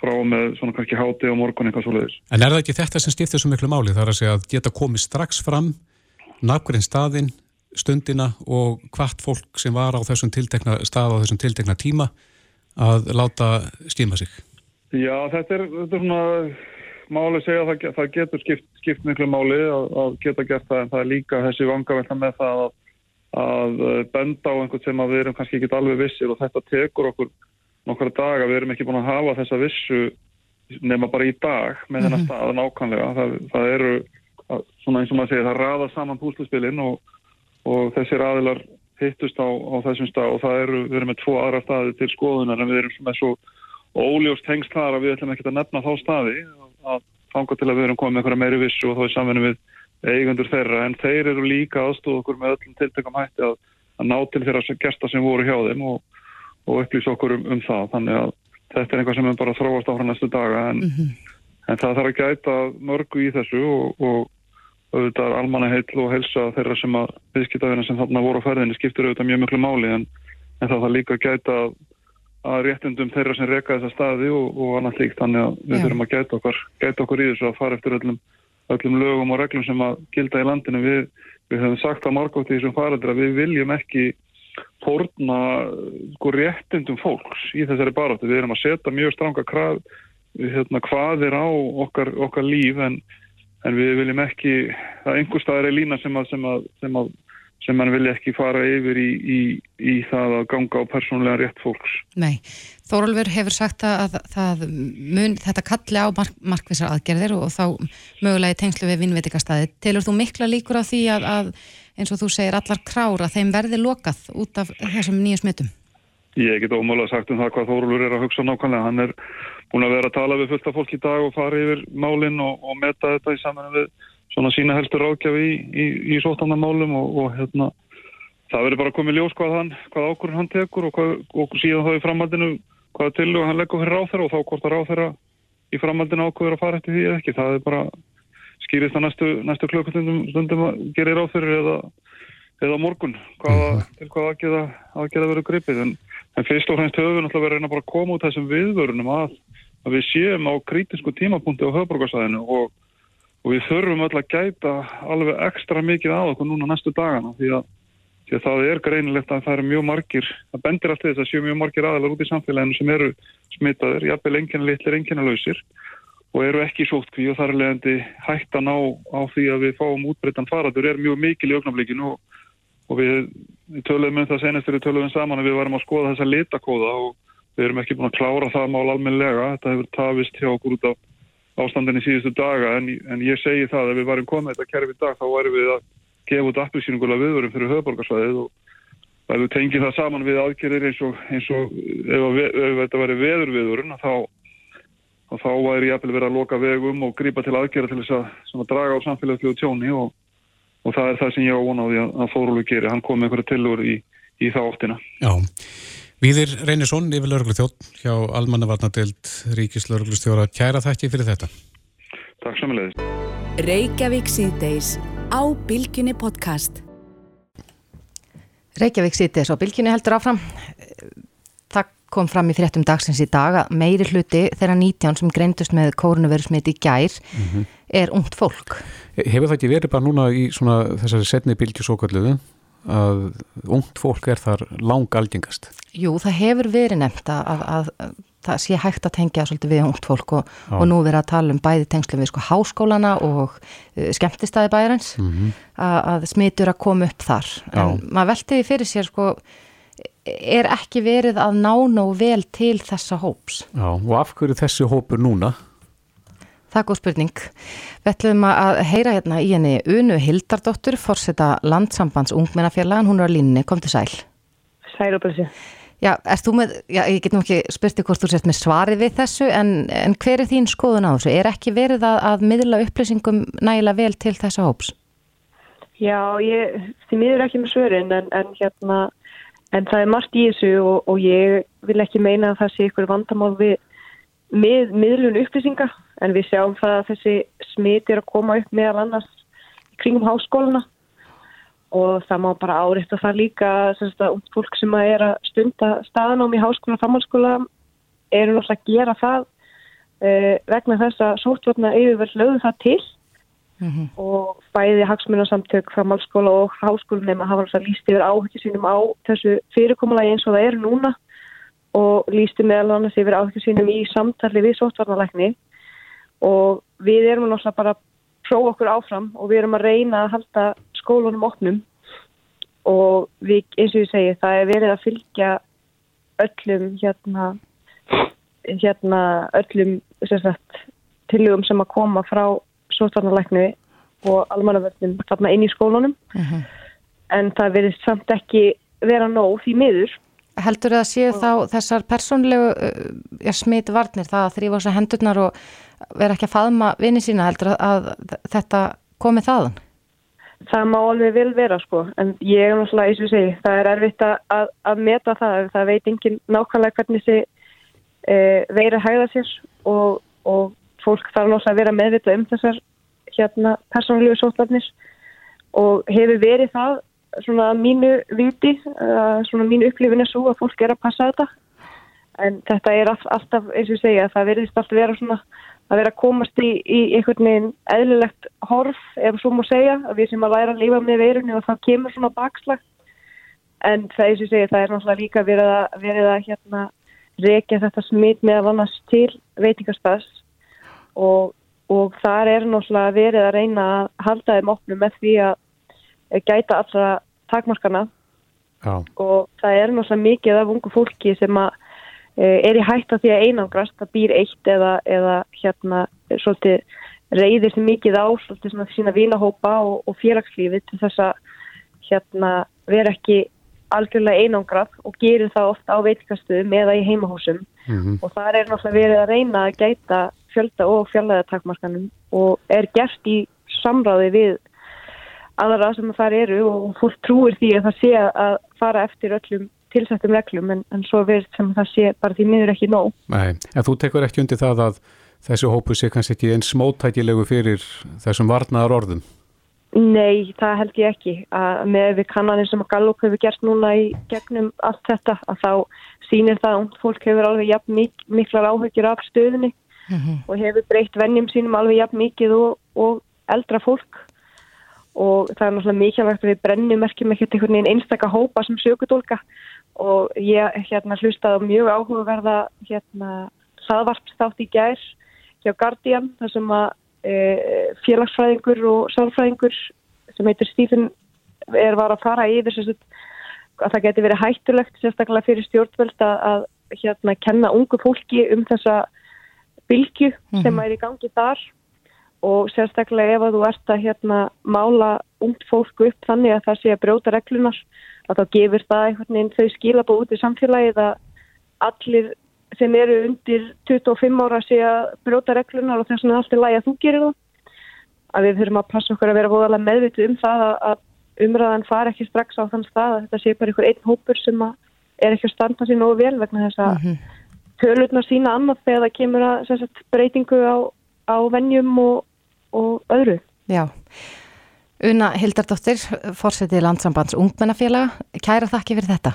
frá með svona kannski háti á morgun eitthvað svoleiðis. En er það ekki þetta sem stiftir svo miklu máli? Það er að segja að geta komið strax fram nakkurinn staðinn, stundina og hvart fólk sem var á þessum tiltekna stað á þessum tiltekna tíma að láta skima sig? Já, þetta er, þetta er svona máli segja að það, það getur skipt, skipt miklu máli að, að geta gert það en það er líka þessi vangavelta með það að, að benda á einhvern sem við erum kannski ekki alveg vissir og þetta tekur okkur nokkara daga, við erum ekki búin að hafa þessa vissu nema bara í dag með mm -hmm. þennan mhm. stað nákvæmlega það, það eru, svona eins og maður segir það raða saman púsluspilin og, og þessir aðilar hittust á, á þessum stað og það eru, við erum með tvo aðra staði til skoðunar en við erum með svo óljóst hengst þar að við ætlum ekki að nefna þá staði að fanga til að við erum komið með einhverja meiri vissu og þá er samfunni við eigundur þeirra en þeir eru líka aðstóð okkur með öllum tiltökum hætti að, að ná til þeirra gesta sem voru hjá þeim og, og upplýsa okkur um, um það þannig að þetta er einhvað sem er bara þróast áfram næstu daga en, mm -hmm. en það þarf að gæta mörgu í þessu og, og auðvitað almanna heitl og helsa þeirra sem að viðskiptafina sem þarna voru á ferðinni skiptir auðvitað mjög miklu máli en, en það þarf líka að gæta að réttundum þeirra sem reyka þessa staði og, og annað líkt þannig að við þurfum að gæta okkur, gæta okkur í þessu að fara eftir öllum, öllum lögum og reglum sem að gilda í landinu. Við, við höfum sagt að margótt í þessum farandur að við viljum ekki fórna sko, réttundum fólks í þessari baróttu. Við erum að setja mjög stranga kraf, hérna, hvað er á okkar, okkar líf en, en við viljum ekki, það er einhver staðar í lína sem að, sem að, sem að sem mann vilja ekki fara yfir í, í, í það að ganga á persónlega rétt fólks. Nei, Þórólfur hefur sagt að það mun þetta kalli á mark, markvisar aðgerðir og þá mögulega í tengslu við vinnveitikastæði. Telur þú mikla líkur á því að, að eins og þú segir allar krára þeim verði lokað út af þessum nýju smittum? Ég get ómála sagt um það hvað Þórólfur er að hugsa nákvæmlega. Hann er búin að vera að tala við fullt af fólk í dag og fara yfir málinn og, og meta þetta í saman við svona sína helstur ákjafi í, í, í sóttanamálum og, og hérna það verður bara komið ljós hvað, hann, hvað ákvörðin hann tekur og, hvað, og síðan þá í framhaldinu hvaða til og hann leggur fyrir ráþæra og þá hvort að ráþæra í framhaldinu ákvörður að fara eftir því eða ekki. Það er bara skýrist að næstu, næstu klökkustundum stundum að gera ráþæri eða, eða morgun hvaða, mhm. til hvað aðgeða, aðgeða verður gripið. En, en fyrst og fremst höfum við náttúrulega verið að reyna að koma út þessum viðvörunum að, að við séum á kritisku tímapunkti á höfbrukarsæðinu og og við þurfum öll að gæta alveg ekstra mikið á okkur núna næstu dagana því að, því að það er greinilegt að það eru mjög margir, það bendir alltaf þess að séu mjög margir aðalar út í samfélaginu sem eru smitaður, jafnvel enginn litlir, enginn lausir og eru ekki sótkví og þar er leiðandi hægt að ná á því að við fáum útbreytan faradur er mjög mikil í augnablikinu og, og við, við töluðum um það senast við töluðum saman að við varum að skoða þessa litakóða og við erum ekki búin að klára það mál almenlega, þetta hefur tafist hjá okkur út af ástandin í síðustu daga en, en ég segi það að við varum komið þetta kerfi dag þá varum við að gefa út appilsýningulega viðvörum fyrir höfðborgarsvæðið og, ef við tengið það saman við aðgerðir eins og, eins og ef, ef, ef þetta væri veðurviðurinn þá, þá væri jafnvel verið að loka vegum og grípa til aðgerða til þess að, að draga á samfélagslegu tjóni og, og það er það sem ég á vonaði að, að Þórólur gerir. Hann kom með einhverja tilur í, í þá óttina. Já, Víðir Reynisson, yfir lauruglu þjótt hjá Almannavarnadelt Ríkislauruglu stjóra. Kæra þakki fyrir þetta. Takk samanleðist. Reykjavík síðdeis á Bilginni podcast. Reykjavík sýtis á bylginni heldur áfram. Það kom fram í fréttum dagsins í dag að meiri hluti þeirra 19 sem greindust með kórnuverusmit í gær mm -hmm. er ungt fólk. Hefur það ekki verið bara núna í þessari setni bylgjusókalluðu að ungt fólk er þar lang algengast? Jú, það hefur verið nefnt að, að, að það sé hægt að tengja svolítið við ungt fólk og, og nú verið að tala um bæði tengslu við sko háskólana og uh, skemmtistæði bæjarins mm -hmm. að, að smitur að koma upp þar Já. en maður veltiði fyrir sér sko er ekki verið að nána og vel til þessa hóps Já, og af hverju þessi hópur núna? Það er góð spurning. Við ætlum að heyra hérna í henni Unu Hildardóttur, fórseta landsambands ungmennafélagan, hún er á línni, kom til sæl. Sæl og blessi. Já, erst þú með, já, ég get nú ekki spurti hvort þú sett með svarið við þessu, en, en hver er þín skoðun á þessu? Er ekki verið að, að miðla upplýsingum nægilega vel til þessa hóps? Já, ég, því miður ekki með svörin, en, en hérna, en það er margt í þessu og, og ég vil ekki meina að það sé ykkur vandamál við mið, miðlun upplýsinga, en við sjáum það að þessi smit er að koma upp meðal annars kringum háskóluna og það má bara áreitt að það líka um fólk sem að er að stunda staðnám í háskóla og framhalskóla eru náttúrulega að gera það uh, vegna þess að sótvarna yfirverð lögðu það til. Mm -hmm. og bæði hagsmunarsamtök framhalskóla og háskóla nema hafa náttúrulega líst yfir áhugju sínum á þessu fyrirkomulagi eins og það eru núna og lísti meðal annars yfir áhugju sínum í samtali við sótvarnalækni og við erum náttúrulega bara að prófa okkur áfram og við erum að reyna að halda skólunum opnum og við, eins og ég segi, það er verið að fylgja öllum hérna, hérna öllum tilugum sem að koma frá sótarnalæknu og almanavöldum þarna inn í skólunum uh mhm. -huh. en það verið samt ekki vera nóg því miður Heldur það að séu þá þessar persónlegu ja, smitvarnir, það að þrýfa þessar hendurnar og vera ekki að faðma vinni sína, heldur að, þetta komi þaðan? Það má alveg vel vera sko, en ég er náttúrulega eins og segi, það er erfitt að, að meta það, það veit enginn nákvæmlega hvernig þessi e, veira hægða sér og, og fólk þarf náttúrulega að vera meðvita um þessar hérna persónulegu sótlarnir og hefur verið það svona mínu viti, svona mínu upplifin er svo að fólk er að passa þetta en þetta er alltaf eins og segja, það verðist alltaf vera svona að vera að komast í, í einhvern veginn eðlilegt horf, ef svo múið segja, að við sem að læra að lifa með veirunni og það kemur svona bakslag. En það er sem ég segja, það er náttúrulega líka verið að, verið að hérna, reykja þetta smitt með að vannast til veitingarstaðs og, og þar er náttúrulega verið að reyna að halda þeim opnum með því að gæta allra takmarkana Já. og það er náttúrulega mikið af ungu fólki sem að Eh, er í hægt að því að einangrast, það býr eitt eða, eða hérna svolítið reyðir sem mikið á svolítið svona sína vinahópa og, og félagslífi til þess að hérna vera ekki algjörlega einangrað og gerir það ofta á veitikastöðum eða í heimahúsum mm -hmm. og það er náttúrulega verið að reyna að gæta fjölda og fjöldaðartakmarkanum og er gert í samráði við aðra sem það eru og fólk trúir því að það sé að fara eftir öllum tilsættum reglum en, en svo verður sem það sé bara því miður ekki nóg. Nei, en þú tekur ekki undir það að þessu hópu sé kannski ekki eins smóttækilegu fyrir þessum varnaðar orðum? Nei, það held ég ekki. Að með við kannanir sem að Gallup hefur gert núna í gegnum allt þetta að þá sínir það að fólk hefur alveg jafn mik miklar áhugir af stöðunni mm -hmm. og hefur breytt vennjum sínum alveg jafn mikið og, og eldra fólk og það er náttúrulega mikilvægt að við brennum merkjum ekkert einhvern veginn einstakka hópa sem sökudólka og ég hérna hlustaði mjög áhugaverða hérna hlaðvarpstátt í gær hjá Guardian þar sem að e, félagsfræðingur og sálfræðingur sem heitir Stephen er var að fara yfir sagt, að það geti verið hættulegt sérstaklega fyrir stjórnvöld að, að hérna kenna ungu fólki um þessa bylgu mm -hmm. sem er í gangi þar og sérstaklega ef að þú ert að hérna mála ungt fólk upp þannig að það sé að brjóta reglunar að þá gefur það einhvern veginn þau skilabóð út í samfélagið að allir sem eru undir 25 ára sé að brjóta reglunar og þess vegna allt er lægi að þú gerir það að við þurfum að passa okkur að vera voðalega meðvitu um það að umræðan far ekki strax á þann stað að þetta sé bara einhver einn hópur sem er ekki að standa sér nógu vel vegna þess að -hmm. tölurnar sína annað þegar það kemur að breytingu á, á vennjum og, og öðru. Já, Una Hildardóttir, fórsetið landsambands Ungmennafélaga, kæra þakki fyrir þetta.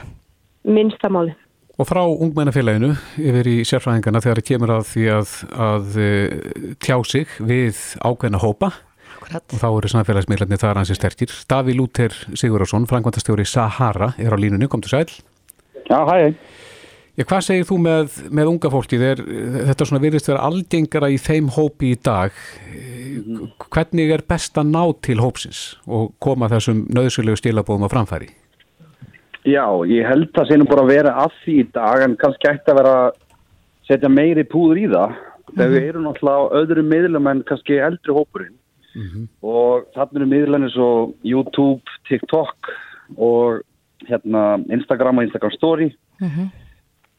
Minnstamáli. Og frá Ungmennafélaginu yfir í sérfræðingarna þegar það kemur að því að, að eh, tjá sig við ákveðna hópa Akkurat. og þá eru samfélagsmiðlarnir þar hansi sterkir. Daví Lúter Sigurðarsson, frangvandastjóri Sahara, er á línunni, kom til sæl. Já, hæ. Já, hvað segir þú með, með unga fólkið? Er, þetta svona virðist vera aldengara í þeim hópi í dag. Hvernig er best að ná til hópsins og koma þessum nöðsulegu stilabóðum á framfæri? Já, ég held að það sé nú bara að vera að því í dag en kannski ætti að vera að setja meiri púður í það þegar mm -hmm. við erum náttúrulega á öðru miðlum en kannski eldri hópurinn mm -hmm. og þannig eru miðlanir svo YouTube, TikTok og hérna, Instagram og Instagram Story mm -hmm.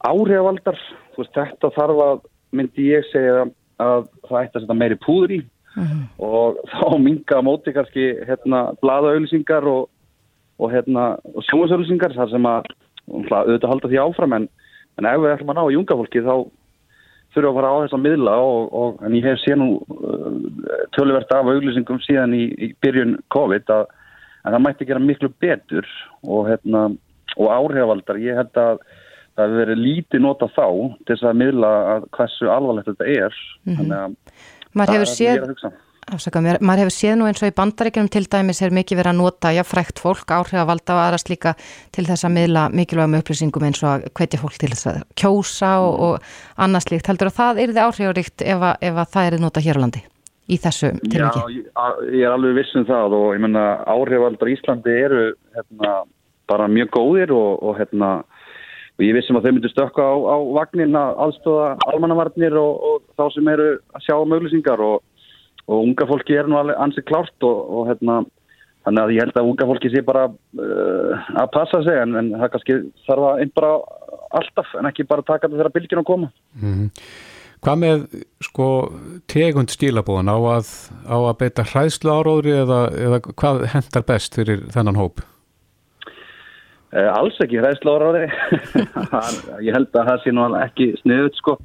Áhrifaldar veist, þetta þarf að myndi ég segja að það ætti að setja meiri púður í mm -hmm. og þá minga móti kannski hérna, bladaauðlýsingar og, og, hérna, og sjónasauðlýsingar þar sem að auðvitað halda því áfram en, en ef við ætlum að ná í unga fólki þá þurfum að fara á þess að miðla og, og en ég hef séð nú uh, tölverkt af auðlýsingum síðan í, í byrjun COVID að það mætti gera miklu betur og, hérna, og áhrifavaldar, ég held að það hefur verið lítið nota þá til þess að miðla að hversu alvarlegt þetta er mm -hmm. þannig að maður hefur séð Afsaka, maður hefur séð nú eins og í bandaríkjum til dæmis er mikið verið að nota já, frækt fólk, áhrifavalda og aðrast líka til þess að miðla mikilvægum upplýsingum eins og að hvetja fólk til þess að kjósa og, og annars líkt. Heldur að það er þið áhrifaríkt ef, ef að það er nota hér á landi? í þessu tilviki? Já, ég er alveg vissin um það og ég menna áhrifaldar Íslandi eru hérna, bara mjög góðir og, og, hérna, og ég vissum að þau myndu stökka á, á vagnin að aðstóða almannavarnir og, og þá sem eru að sjá möglusingar og unga fólki er nú ansið klárt og hérna Þannig að ég held að unga fólki sé bara uh, að passa sig en, en það kannski þarf að einn bara alltaf en ekki bara taka þetta þegar bylginu að koma. Mm -hmm. Hvað með sko tegund stílabóðan á að, á að beita hræðslu áróðri eða, eða hvað hendar best fyrir þennan hóp? Eh, alls ekki hræðslu áróðri. Ég held að það sé nú ekki sniðut sko.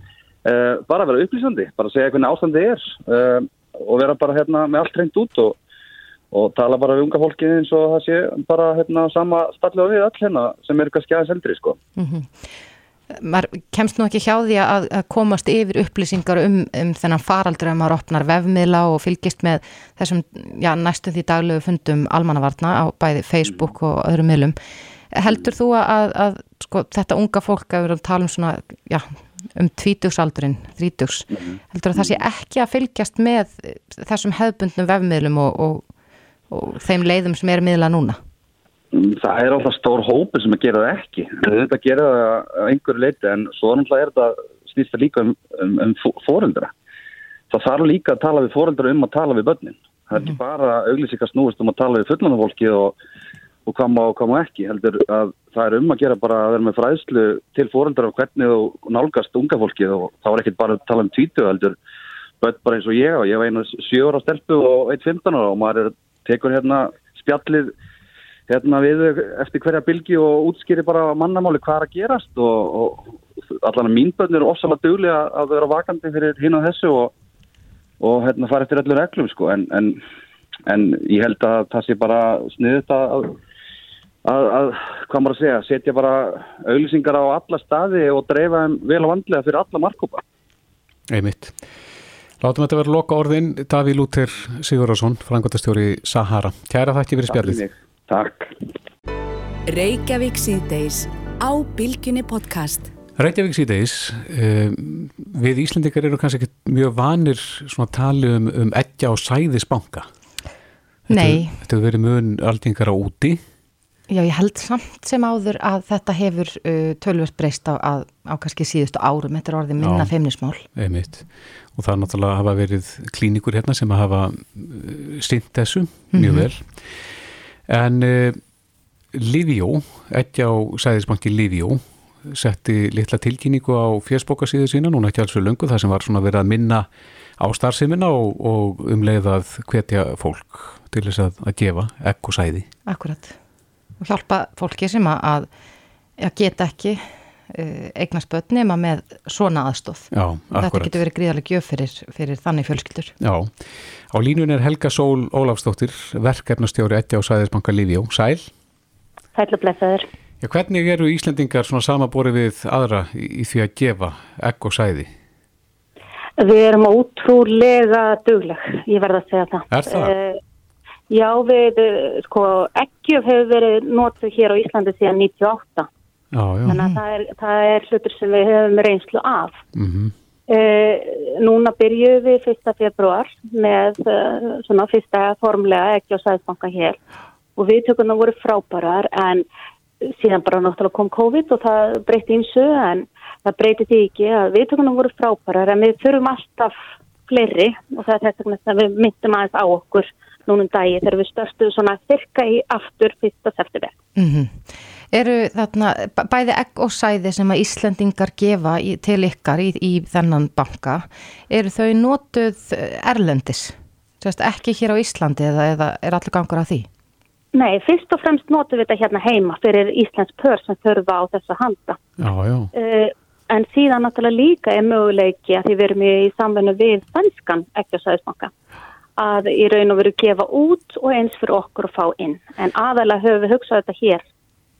Eh, bara vera upplýsandi, bara segja hvernig ástandi er eh, og vera bara hérna með allt reynd út og, og tala bara við unga fólki eins og það sé bara hérna sama stallið við all hérna sem er kannski aðeins eldri sko. Mm maður kemst nú ekki hjá því að, að komast yfir upplýsingar um, um þennan faraldur að maður opnar vefmiðla og fylgist með þessum já, næstu því daglegu fundum almannavarna á bæði Facebook og öðrum miðlum. Heldur þú að, að sko, þetta unga fólk að við erum að tala um svona, já, um tvítugsaldurinn, þrítugs, heldur að það sé ekki að fylgjast með þessum hefðbundnum vefmiðlum og, og, og þeim leiðum sem er miðla núna? Það er alltaf stór hópur sem að gera það ekki. Þetta gera það einhverju leiti en svo er þetta snýst það líka um, um, um fóreldra. Það þarf líka að tala við fóreldra um að tala við börnin. Það er ekki mhm. bara auglísika snúist um að tala við fullmanafólki og, og hvað má og hvað má ekki. Heldur að það er um að gera bara að vera með fræðslu til fóreldra og hvernig þú nálgast unga fólki og þá er ekki bara að tala um tvítu heldur börn bara eins og ég og ég var einu sjóra stelpu og eitt 15 ára og maður er, tekur hérna spjallið hérna við eftir hverja bylgi og útskýri bara mannamáli hvað er að gerast og, og allan að mínbönnir er ofsalega dögli að vera vakandi fyrir hinn og þessu og, og hérna fara eftir öllur reglum sko en, en, en ég held að það sé bara sniðut að, að, að hvað maður að segja, setja bara auðlýsingar á alla staði og dreifa þeim vel og vandlega fyrir alla markkópa. Einmitt. Látum þetta vera loka orðin, Daví Lúter Sigurðarsson, frangotastjóri Sahara. Kæra þakki fyrir spjallið. Takk. Reykjavík síðdeis á Bilginni podcast. Reykjavík síðdeis, um, við Íslandikar eru kannski ekki mjög vanir svona tali um, um eggja og sæðisbanka. Nei. Þetta verið mjög aldingara úti Já, ég held samt sem áður að þetta hefur uh, tölvöld breyst á, á, á kannski síðustu árum, þetta er orðið minna feimnismál. Einmitt. Og það er náttúrulega að hafa verið klínikur hérna sem að hafa uh, stýnt þessu mjög Mhm. vel. En uh, Livjó, ekki á sæðisbanki Livjó, setti litla tilkynningu á fjörsbókasíðu sína, núna ekki alls fyrir löngu, það sem var svona verið að minna á starfseminna og, og um leið að hvetja fólk til þess að, að gefa ekk og sæði. Akkurat. Og hjálpa fólki sem að, að, að geta ekki uh, eignast börn nema með svona aðstóð. Já, Þetta getur verið gríðarlega gjöf fyrir, fyrir þannig fjölskyldur. Já, á línun er Helga Sól Ólafsdóttir, verkefnastjóri ekki á sæðisbanka Livjó. Sæl? Sælublessaður. Já, hvernig eru Íslendingar svona samaborið við aðra í, því að gefa ekk og sæði? Við erum ótrúlega dugleg, ég verð að segja það. Er það? Já, við, sko, ekkjöf hefur verið notuð hér á Íslandi síðan 98. Já, já. Þannig að það er, það er hlutur sem við hefum reynslu af. Mm Eh, núna byrjuðum við fyrsta februar með eh, svona fyrsta formlega ekki á Sæðsbanka hér og viðtökurna voru frábærar en síðan bara náttúrulega kom COVID og það breytti eins og en það breytti því ekki að viðtökurna voru frábærar en við þurfum alltaf fleiri og það er þess sem við myndum aðeins á okkur núnum dagi þegar við störstuðum svona þyrka í aftur fyrsta september. Mm Eru þarna bæði egg og sæði sem að Íslendingar gefa í, til ykkar í, í þennan banka, eru þau notuð eh, erlendis? Sérst, ekki hér á Íslandi eða, eða er allir gangur að því? Nei, fyrst og fremst notum við þetta hérna heima fyrir Íslands pör sem þurfa á þess að handa. Já, já. Uh, en síðan náttúrulega líka er möguleiki að því við erum í samvennu við svenskan ekki á Sæðisbanka að í raun og veru gefa út og eins fyrir okkur að fá inn. En aðalega höfum við hugsað þetta hér.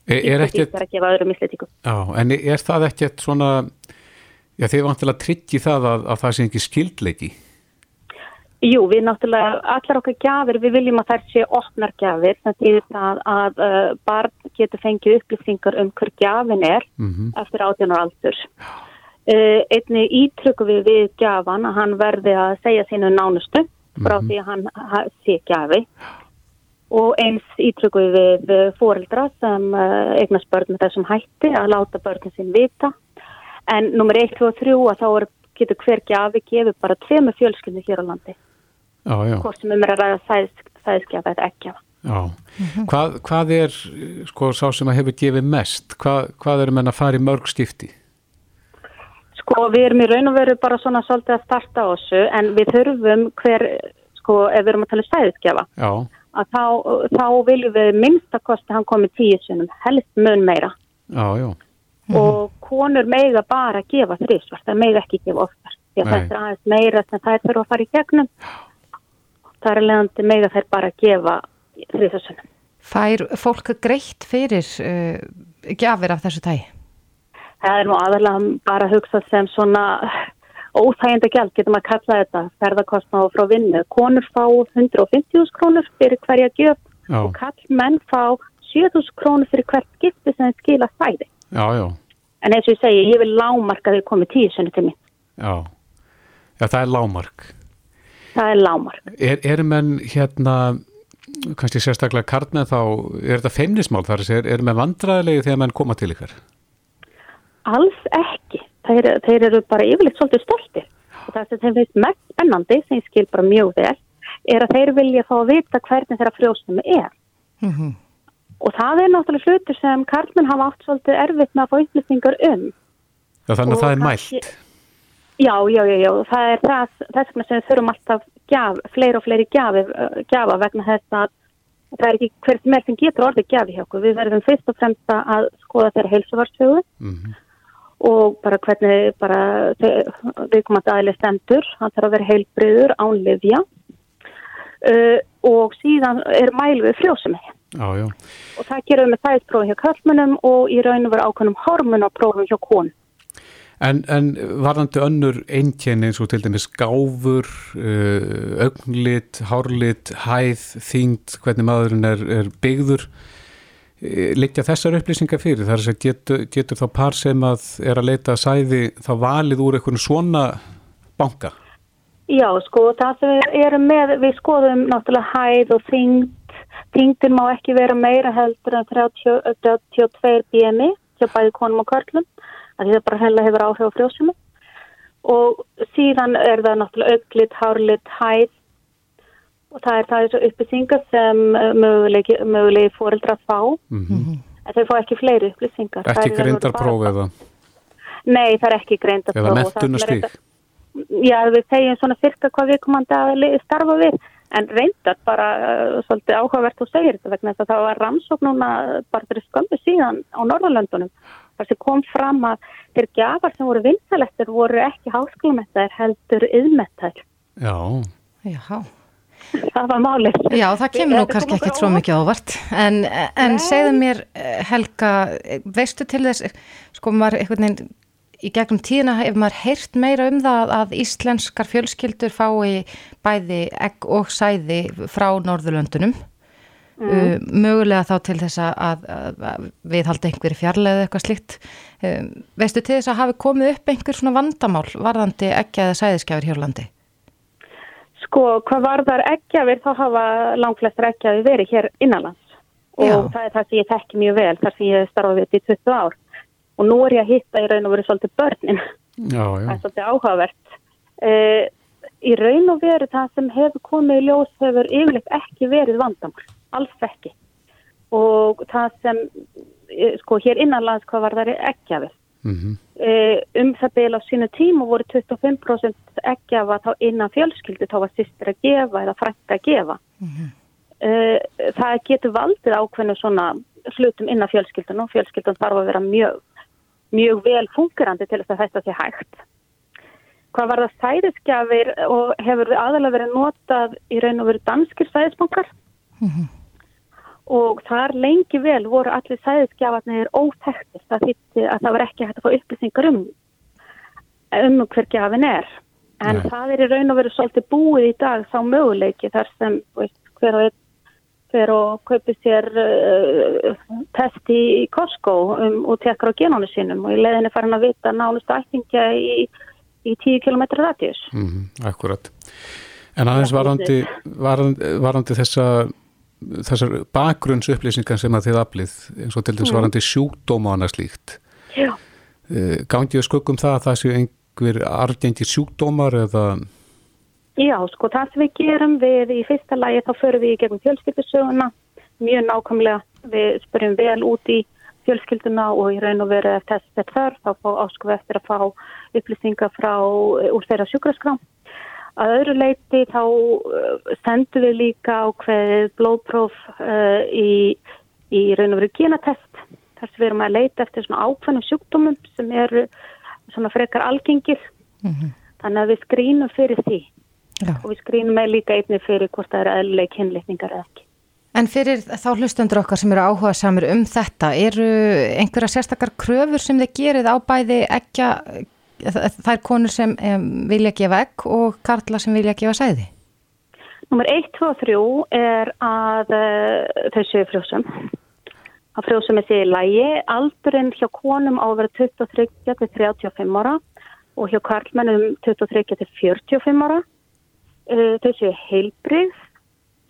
Er, er ekkert, Íslendingar að gefa öðrum íslendingum. já, en er það ekkert svona, já, þið vantilega tryggi það að, að það sé ekki skildleiki? Jú, við náttúrulega, allar okkar gjafir, við viljum að þær sé opnar gjafir, það þýðir það að uh, barn getur fengið upplýsingar um hver gjafin er Mhm. eftir 18 ára aldur. Uh, einni ítrykku við við gjafan að hann verði að segja sínu nánustu frá því að hann ha- sé gjafi og eins ítrykku við fóreldra sem uh, eignast börn með þessum hætti að láta börnin sín vita. En nummer 1, 2 og 3 að þá er, getur hver gjafi gefið bara tveimu fjölskyldu hér á landi Já, já, hvort sem um er að ræða sæðis, sæðiskjafa eða ekkjafa. já. Hvað, hvað er, sko, sá sem að hefur gefið mest? Hvað, hvað eru menn að fara í mörg skipti? Sko við erum í raun og veru bara svona svolítið að starta á þessu en við þurfum hver, sko ef við erum að tala um sæðiskjafa, Já, að þá, þá viljum við minnstakosti hann komið tíu sinum, helst mun meira já, já. og konur meiga bara að gefa þrísvart, það meiga ekki gefa oftar því að þetta er aðeins meira sem þær þurfa að fara í gegnum það er leiðandi meiga þær bara að gefa þrísvarsunum. Fær fólk greitt fyrir uh, gjafir af þessu tægi? Það er nú aðalega bara að hugsa sem svona óþægenda gjald, getur maður að kalla þetta, ferðarkostnáð frá vinnu. Konur fá 150.000 krónur fyrir hverja gjöf Já. og kallmenn fá 7.000 krónur fyrir hvert skipti sem þeir skila fæði. Já, já, En eins og ég segi, ég vil lámarka þegar komið tíu sunni til mér. já. Já, það er lámark. Það er lámark. Er, er menn hérna, kannski sérstaklega kartmenn þá, er þetta feimnismál þar segja, er menn vandræðilegi þegar menn koma til ykkar? Alls ekki. Þeir, þeir eru bara yfirleitt svolítið stoltir. Og það sem þeim finnst mest spennandi, sem ég skil bara mjög vel, er að þeir vilja fá að vita hvernig þeirra frjósnum er. Mm Og það er náttúrulega hlutur sem karlmenn hafa átt svolítið erfitt með að fá upplýsingar um. Já, þannig Og að það er mælt. Já, já, já, já, það er það, þess vegna sem við þurfum alltaf gjaf, fleiri og fleiri gjafi, uh, gjafa vegna þess að það er ekki hver sem er sem getur orðið gjafi hjá okkur. Við verðum fyrst og fremst að skoða þeirra heilsuvarsfjögu Mhm. Og bara hvernig bara við komum að aðeins stendur, hann þarf að vera heilbriður án livja uh, og síðan er mæl við frjósumi Já, já. og það gerum við með þægisprófum hjá kallmennum og í raun og vera ákveðnum hormonaprófum hjá kon. En, en varðandi önnur einkenni eins og til dæmis gáfur, uh, augnlit, hárlit, hæð, þyngd, hvernig maðurinn er, er byggður, liggja þessar upplýsingar fyrir? Það er að getur, getur þá par sem að er að leita að sæði þá valið úr einhvern svona banka? Já, sko, það sem við erum með, við skoðum náttúrulega hæð og þyngd, Þingdin má ekki vera meira heldur en 30, 32 BMI hjá bæði konum og körlum. Það bara heila hefur áhrif á frjósumum. Og síðan er það náttúrulega auklit, hárlit, hæð og það er það þessu upplýsingar sem mögulegi, mögulegi fóreldra fá. Mm -hmm. En þau fá ekki fleiri upplýsingar. Ekki greindarpróf eða? Nei, það er ekki greindarpróf. Eða mentunastík? Já, við segjum svona fyrka hvað við komandi að starfa við en reyndar bara uh, svolítið áhugavert og segir þetta vegna þess að það var rannsókn núna bara fyrir skömmu síðan á Norðalöndunum þar sem kom fram að þeir gafar sem voru vinsalettir voru ekki háskólamettar heldur yðmettar Já, já Það var málið. Já, það kemur nú kannski ekki svo mikið ávart en, en segðu mér eh, Helga, veistu til þess sko maður einhvern veginn í gegnum tíðina hefur maður heyrt meira um það að íslenskar fjölskyldur fái bæði egg og sæði frá Norðurlöndunum mm. uh, mögulega þá til þess að, að, að við haldi einhverju fjarlæðu eitthvað slikt um, veistu til þess að hafi komið upp einhver svona vandamál varðandi eggja eða sæðiskjafir Hjörlandi? Sko, hvað varðar eggjafir þá hafa langflestur eggjafi verið hér innanlands. Og Já. það er það sem ég tekki mjög vel þar sem ég við þetta í 20 ár. Og nú er ég að hitta í raun og veru svolítið börnin. Já, það er svolítið áhugavert. Uh, í raun og veru það sem hefur komið í ljós hefur yfirleitt ekki verið vandamál, alls ekki. Og það sem uh, sko hér innanlands hvað var það ekki að við mm -hmm. um það beil á sínu tímu voru 25% ekki að þá innan fjölskyldu þá var sýstir að gefa eða frækka að gefa mm -hmm. það getur valdið ákveðinu svona hlutum innan fjölskyldun og fjölskyldun þarf að vera mjög mjög vel fungerandi til þess að þetta sé hægt. Hvað var það sæðisgjafir og hefur við aðalega verið notað í raun og verið danskir sæðisbankar mm -hmm. Og þar lengi vel voru allir sæðisgjafarnir óþektir. Það þýtti að það var ekki hægt að fá upplýsingar um, um hver gjafin er. En Nei. það er í raun og verið svolítið búið í dag þá möguleiki þar sem veist, hver og einn fer og kaupir sér uh, test í Costco um, og tekkar á genónu sínum og í leðinni farin að vita nánustu ættingja í, í 10 km radius. Mm -hmm, akkurat. En aðeins varandi, varandi, varandi þessa, þessar bakgrunnsupplýsingar sem að þið aflið, eins og til dæmis mm. varandi sjúkdóma og annað slíkt. Já. Uh, Gangið skökkum það að það séu einhver argengi sjúkdómar eða... Já, sko það sem við gerum við í fyrsta lagi þá förum við í gegnum fjölskyldusöguna mjög nákvæmlega, við spyrjum vel út í fjölskylduna og í raun og veru eftir þess að þörf þá fá áskufu eftir að fá upplýsingar frá úr þeirra sjúkraskrám. Að öðru leiti þá uh, sendum við líka á hverð blóðpróf uh, í, í raun og veru genatest þar sem við erum að leita eftir svona ákveðnum sjúkdómum sem eru svona frekar algengir. Mm -hmm. Þannig að við skrínum fyrir því. Já. og við skrýnum með líka einni fyrir hvort það eru eðluleg kynlýtningar eða ekki. En fyrir þá hlustendur okkar sem eru áhuga samir um þetta, eru einhverja sérstakar kröfur sem þið gerið á bæði ekki þær konur sem um, vilja gefa egg og karla sem vilja gefa sæði? Númer 1, 2 og 3 er að uh, þau séu frjósum. Að frjósum er því í lægi. Aldurinn hjá konum á að vera 23 til 35 ára og hjá karlmennum 23 til 45 ára uh, þau séu heilbrið,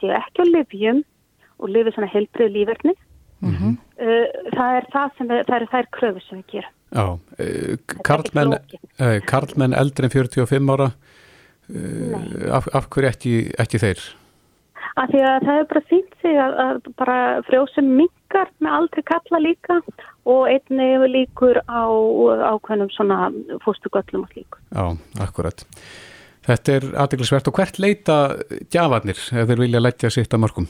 séu ekki á livjum og lifi svona heilbrið lífverðni. Mm -hmm. uh, það er það sem við, það er þær kröfu sem við gerum. Uh, karlmenn, karlmenn eldri en 45 ára, af, af hverju ekki, ekki þeir? Af því að það er bara sínt sig að, að bara frjósum mingar með aldrei kalla líka og einni líkur á ákveðnum svona fóstugöllum og líkur. Já, akkurat. Þetta er aðdeglisvert og hvert leita gjafarnir ef þeir vilja leggja sitt að mörgum?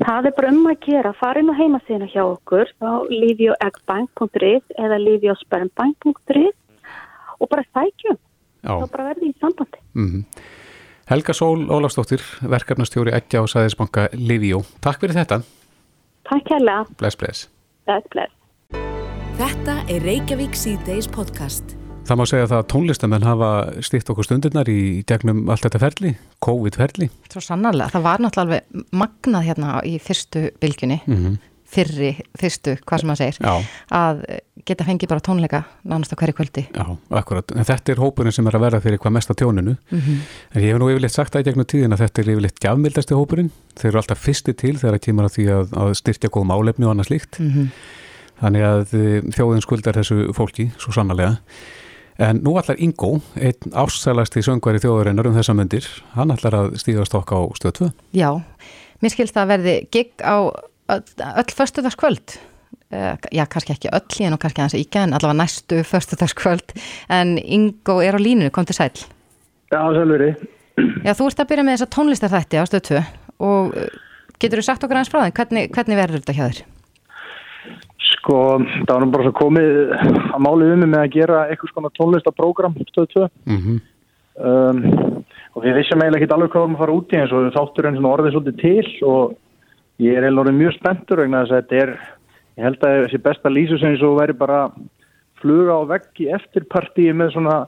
Það er bara um að gera. Farin á heimasíðina hjá okkur á livioeggbank.is eða liviospermbank.is og bara sækjum. Þá bara verði í sambandi. Mm -hmm. Helga Sól Ólafstóttir, verkefnastjóri Eggja og Sæðisbanka Livio. Takk fyrir þetta. Takk hella. Bless, bless. Bless, bless. Þetta er Reykjavík C-Days podcast. Það má segja það að tónlistamenn hafa stýtt okkur stundirnar í gegnum allt þetta ferli, COVID-ferli. Svo sannarlega, það var náttúrulega alveg magnað hérna í fyrstu bylginni. Mm -hmm. fyrri, fyrstu, hvað sem maður segir Já. að geta fengið bara tónleika nánast á hverju kvöldi Já, akkurat, en þetta er hópurinn sem er að verða fyrir hvað mest á tjóninu Mhm. en ég hef nú yfirleitt sagt það í gegnum tíðin að þetta er yfirleitt gjafmildasti hópurinn þeir eru alltaf fyrsti til þegar það kemur að því að, að styrkja góð málefni og annað slíkt Mhm. þannig að eh, þjóðin skuldar þessu fólki svo sannarlega en nú allar Ingo, einn ástsælasti söngvari þjóðarinnar um þessa myndir hann allar að stíða stokk á stöð 2 Já, mér skilst það að verði gig á öll, föstudagskvöld. Uh, já, kannski ekki öll í en og kannski aðeins íkja en allavega næstu föstudagskvöld. En Ingo er á línunu, kom til sæl Já, selveri. Já, þú ert að byrja með þessa tónlistarþætti á stöð 2 og uh, getur þú sagt okkur aðeins frá þeim, hvernig, hvernig verður þetta hjá þér? Sko, það var bara svo komið að málið um með að gera eitthvað svona tónlistaprógram stöð 2 mm -hmm. um, og við vissum eiginlega ekki alveg hvað við erum að fara út í eins og þáttur einn svona orðið svolítið til og ég er eiginlega orðið mjög spenntur vegna þess að þetta er, ég held að þessi besta lýsu sem svo væri bara fluga á vegg í eftirpartíi með svona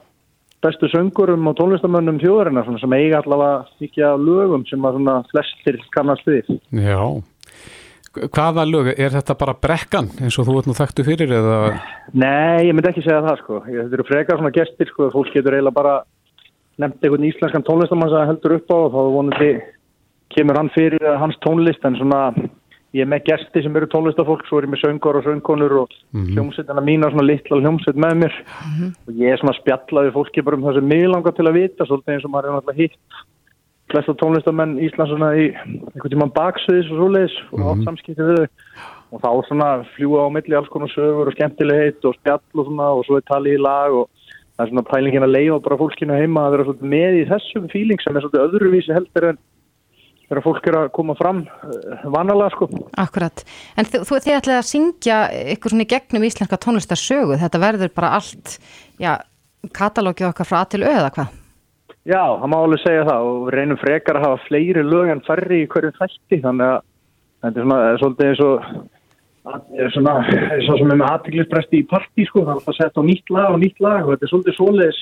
bestu söngurum og tónlistamönnum þjóðarinnar sem eiga allavega ekki af lögum sem að svona flestir kannast við. Já Hvaða lög, er þetta bara brekkan eins og þú ert nú þekktu fyrir eða Nei, ég myndi ekki segja það sko. Ég, þetta eru frekar svona gestir sko. Fólk getur eiginlega bara nefnt einhvern íslenskan tónlistamann sem heldur upp á og þá vonandi kemur hann fyrir hans tónlist en svona ég er með gesti sem eru tónlistafólk svo er ég með söngur og söngkonur og mm Mhm. hljómsveitina mína svona litla hljómsveit með mér og ég er svona spjallaði fólki bara um það sem mig langar til að vita svolítið eins og maður er náttúrulega hitt flesta tónlistamenn Íslands svona í einhvern tímann baksviðis og svoleiðis og Mhm. átt samskipti við þau og þá svona fljúa á milli alls konar sögur og skemmtilegheit og spjall og svona og svo er talið í lag og það er svona pælingin að leiða bara fólkinu heima að vera svolítið með í þessum fíling sem er svolítið öðruvísi heldur en þegar fólk er að koma fram uh, vanalega sko. Akkurat, en þú, þú þið ætlaði að syngja ykkur svona í gegnum íslenska tónlistarsögu, þetta verður bara allt, já, katalógi okkar frá A til Ö eða hvað? Já, það má alveg segja það og við reynum frekar að hafa fleiri lög en færri í hverju þætti þannig að þetta er svona svolítið eins og svona, er svo sem er með aðtiklisbresti í partí sko, það er alltaf sett á nýtt lag og nýtt lag og þetta er svolítið svoleiðis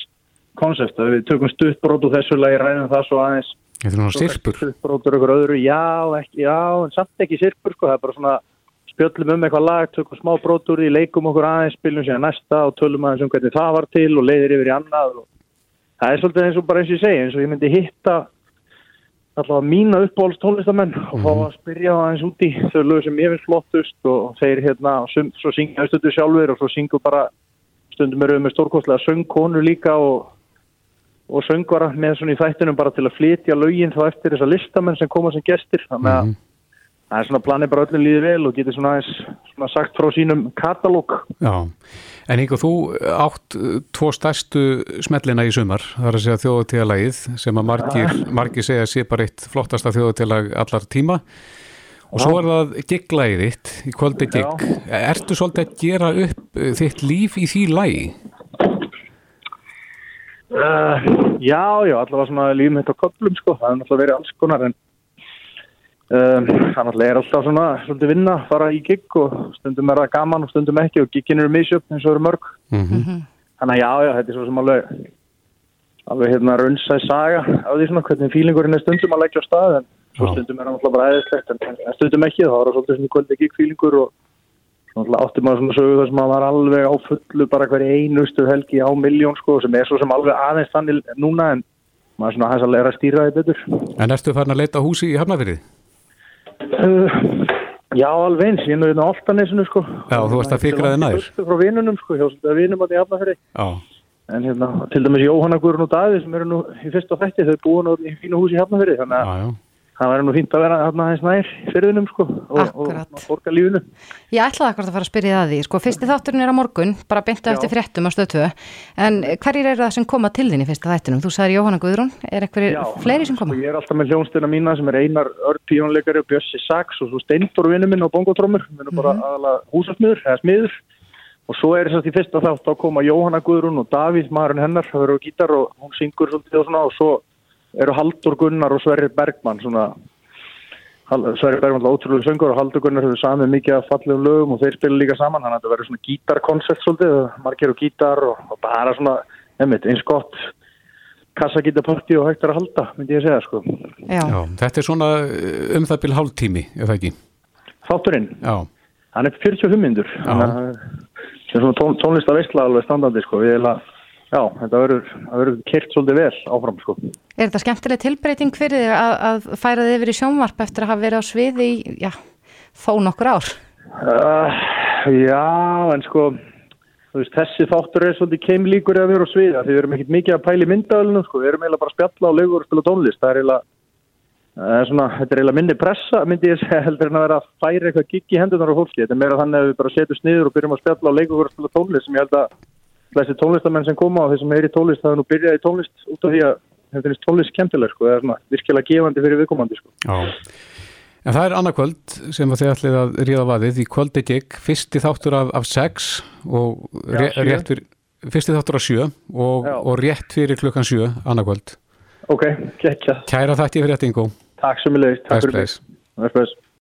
konsept að við tökum stuttbrót úr þessu lagi, ræðum það svo aðeins. Þetta er svona sirpur Stuttbrótur ykkur öðru, já, ekki, já, en samt ekki sirpur sko, það er bara svona spjöllum um eitthvað lag, tökum smá brótur í, leikum okkur aðeins, spilum sér næsta og tölum aðeins um hvernig það var til og leiðir yfir í annað og það er svolítið eins og bara eins og ég segi, eins og ég myndi hitta allavega mína uppbólst tónlistamenn og fá að spyrja það aðeins út í þau lög sem ég finnst flottust og þeir hérna, sum, svo syngja stundu sjálfur og svo syngu bara stundum eru með stórkostlega söngkonu líka og, og söngvara með svona í þættinum bara til að flytja lögin þá eftir þessa listamenn sem koma sem gestir. Þannig að það er svona planið bara öllum líði vel og getur svona svona sagt frá sínum katalóg. Já, en Ingo, þú átt uh, tvo stærstu smellina í sumar, það er að segja þjóðutíðalagið sem að margir, margir segja sé bara eitt flottasta þjóðutíðalag allar tíma. Og svo er það gigglægið þitt í kvöldi gigg. Ertu svolítið að gera upp uh, þitt líf í því lagi? Uh, já, já, allavega svona lífum þetta á köplum sko, það er náttúrulega verið alls konar en um, það náttúrulega er alltaf svona svolítið vinna, fara í gig og stundum er það gaman og stundum ekki og giggin eru misjöfn eins og eru mörg. Mhm. þannig að já, já, þetta er svo sem alveg alveg hérna raunsæð saga á því svona hvernig fílingurinn er stundum að leggja á stað en svo stundum er það náttúrulega bara eðislegt en, en stundum ekki, þá er það svolítið svona kvöldi gig fílingur og náttúrulega átti maður svona sögu þar sem maður var alveg á fullu bara hverju einustu helgi á miljón sko sem er svo sem alveg aðeins þannig núna en maður er svona uh, Já, alveg eins, ég er nú hérna á Altanesinu sko. Já, þú varst að fikra þig nær. Frá vinunum sko, hjá svona vinum að ég hafna fyrir Já, En hérna, til dæmis Jóhanna Guðrun og Daði sem eru nú í fyrsta þætti, þau búið nú í fínu húsi hafna fyrir þannig að. Það væri nú fínt að vera hérna aðeins nær fyrðunum sko og, og borga lífinu. Ég ætlaði akkur að fara að spyrja það því, sko, fyrsti þátturinn er á morgun, bara beintu eftir fréttum á stöð 2, en hverjir eru það sem koma til þín í fyrsta þættinum? Þú sagðir Jóhanna Guðrún, er einhverjir fleiri sem koma? Sko, ég er alltaf með hljónstina mína sem er Einar Örd píónleikari og Bjössi Saks og svo Steindur vinnu minn og bongotrómur, við erum bara aðalega húsasmiður eða smiður. Og svo er þess að í fyrsta þátt þá koma Jóhanna Guðrún og Davíð, maðurinn hennar, það verður á gítar og hún syngur svolítið og svona og svo eru Haldur Gunnar og Sverrir Bergmann svona Sverrir Bergmann er ótrúlega söngur og Haldur Gunnar hefur samið mikið af fallegum lögum og þeir spila líka saman þannig að þetta verður svona gítarkoncept svolítið, margir og gítar og, og bara svona, nefnit, eins gott kassagítapartí og hægt er að halda, myndi ég segja sko. Já. Já, þetta er svona uh, um það byrja hálftími, ef það ekki. Þátturinn? Já. hann er 45 myndur þannig að það er svona tón, tónlista veistla alveg standandi sko við erum að já, þetta verður, kert svolítið vel áfram sko Er þetta skemmtileg tilbreyting fyrir þig að, að færa þið yfir í sjónvarp eftir að hafa verið á sviði í, já, þó nokkur ár? Uh, já, en sko veist, þessi þáttur er svolítið keimlíkur að vera á sviða því við erum ekkert mikið að pæli myndaðalunum sko, við erum eiginlega bara að spjalla á laugur og spila tónlist, það er eiginlega er svona, þetta er eiginlega minni pressa, myndi ég segja, heldur en að vera að færa eitthvað gigg í hendunar á fólki. Þetta er meira þannig að við bara setjum sniður og byrjum að spjalla á leikur og spila tónlist sem ég held að þessi tónlistamenn sem koma og þeir sem er í tónlist það er nú byrjað í tónlist út af því að þetta er tónlist skemmtileg sko, það er svona virkilega gefandi fyrir viðkomandi sko. Já, en það er annarkvöld sem þið ætlið að ríða vaðið í kvöldi gig, fyrsti þáttur af, af sex og Já, rétt fyrir, fyrsti þáttur af sjö og, og rétt fyrir klukkan sjö annarkvöld. Ok, gekkja. Kæra þætti fyrir þetta Ingo. Takk sem ég leiðist. Takk fyrir bless.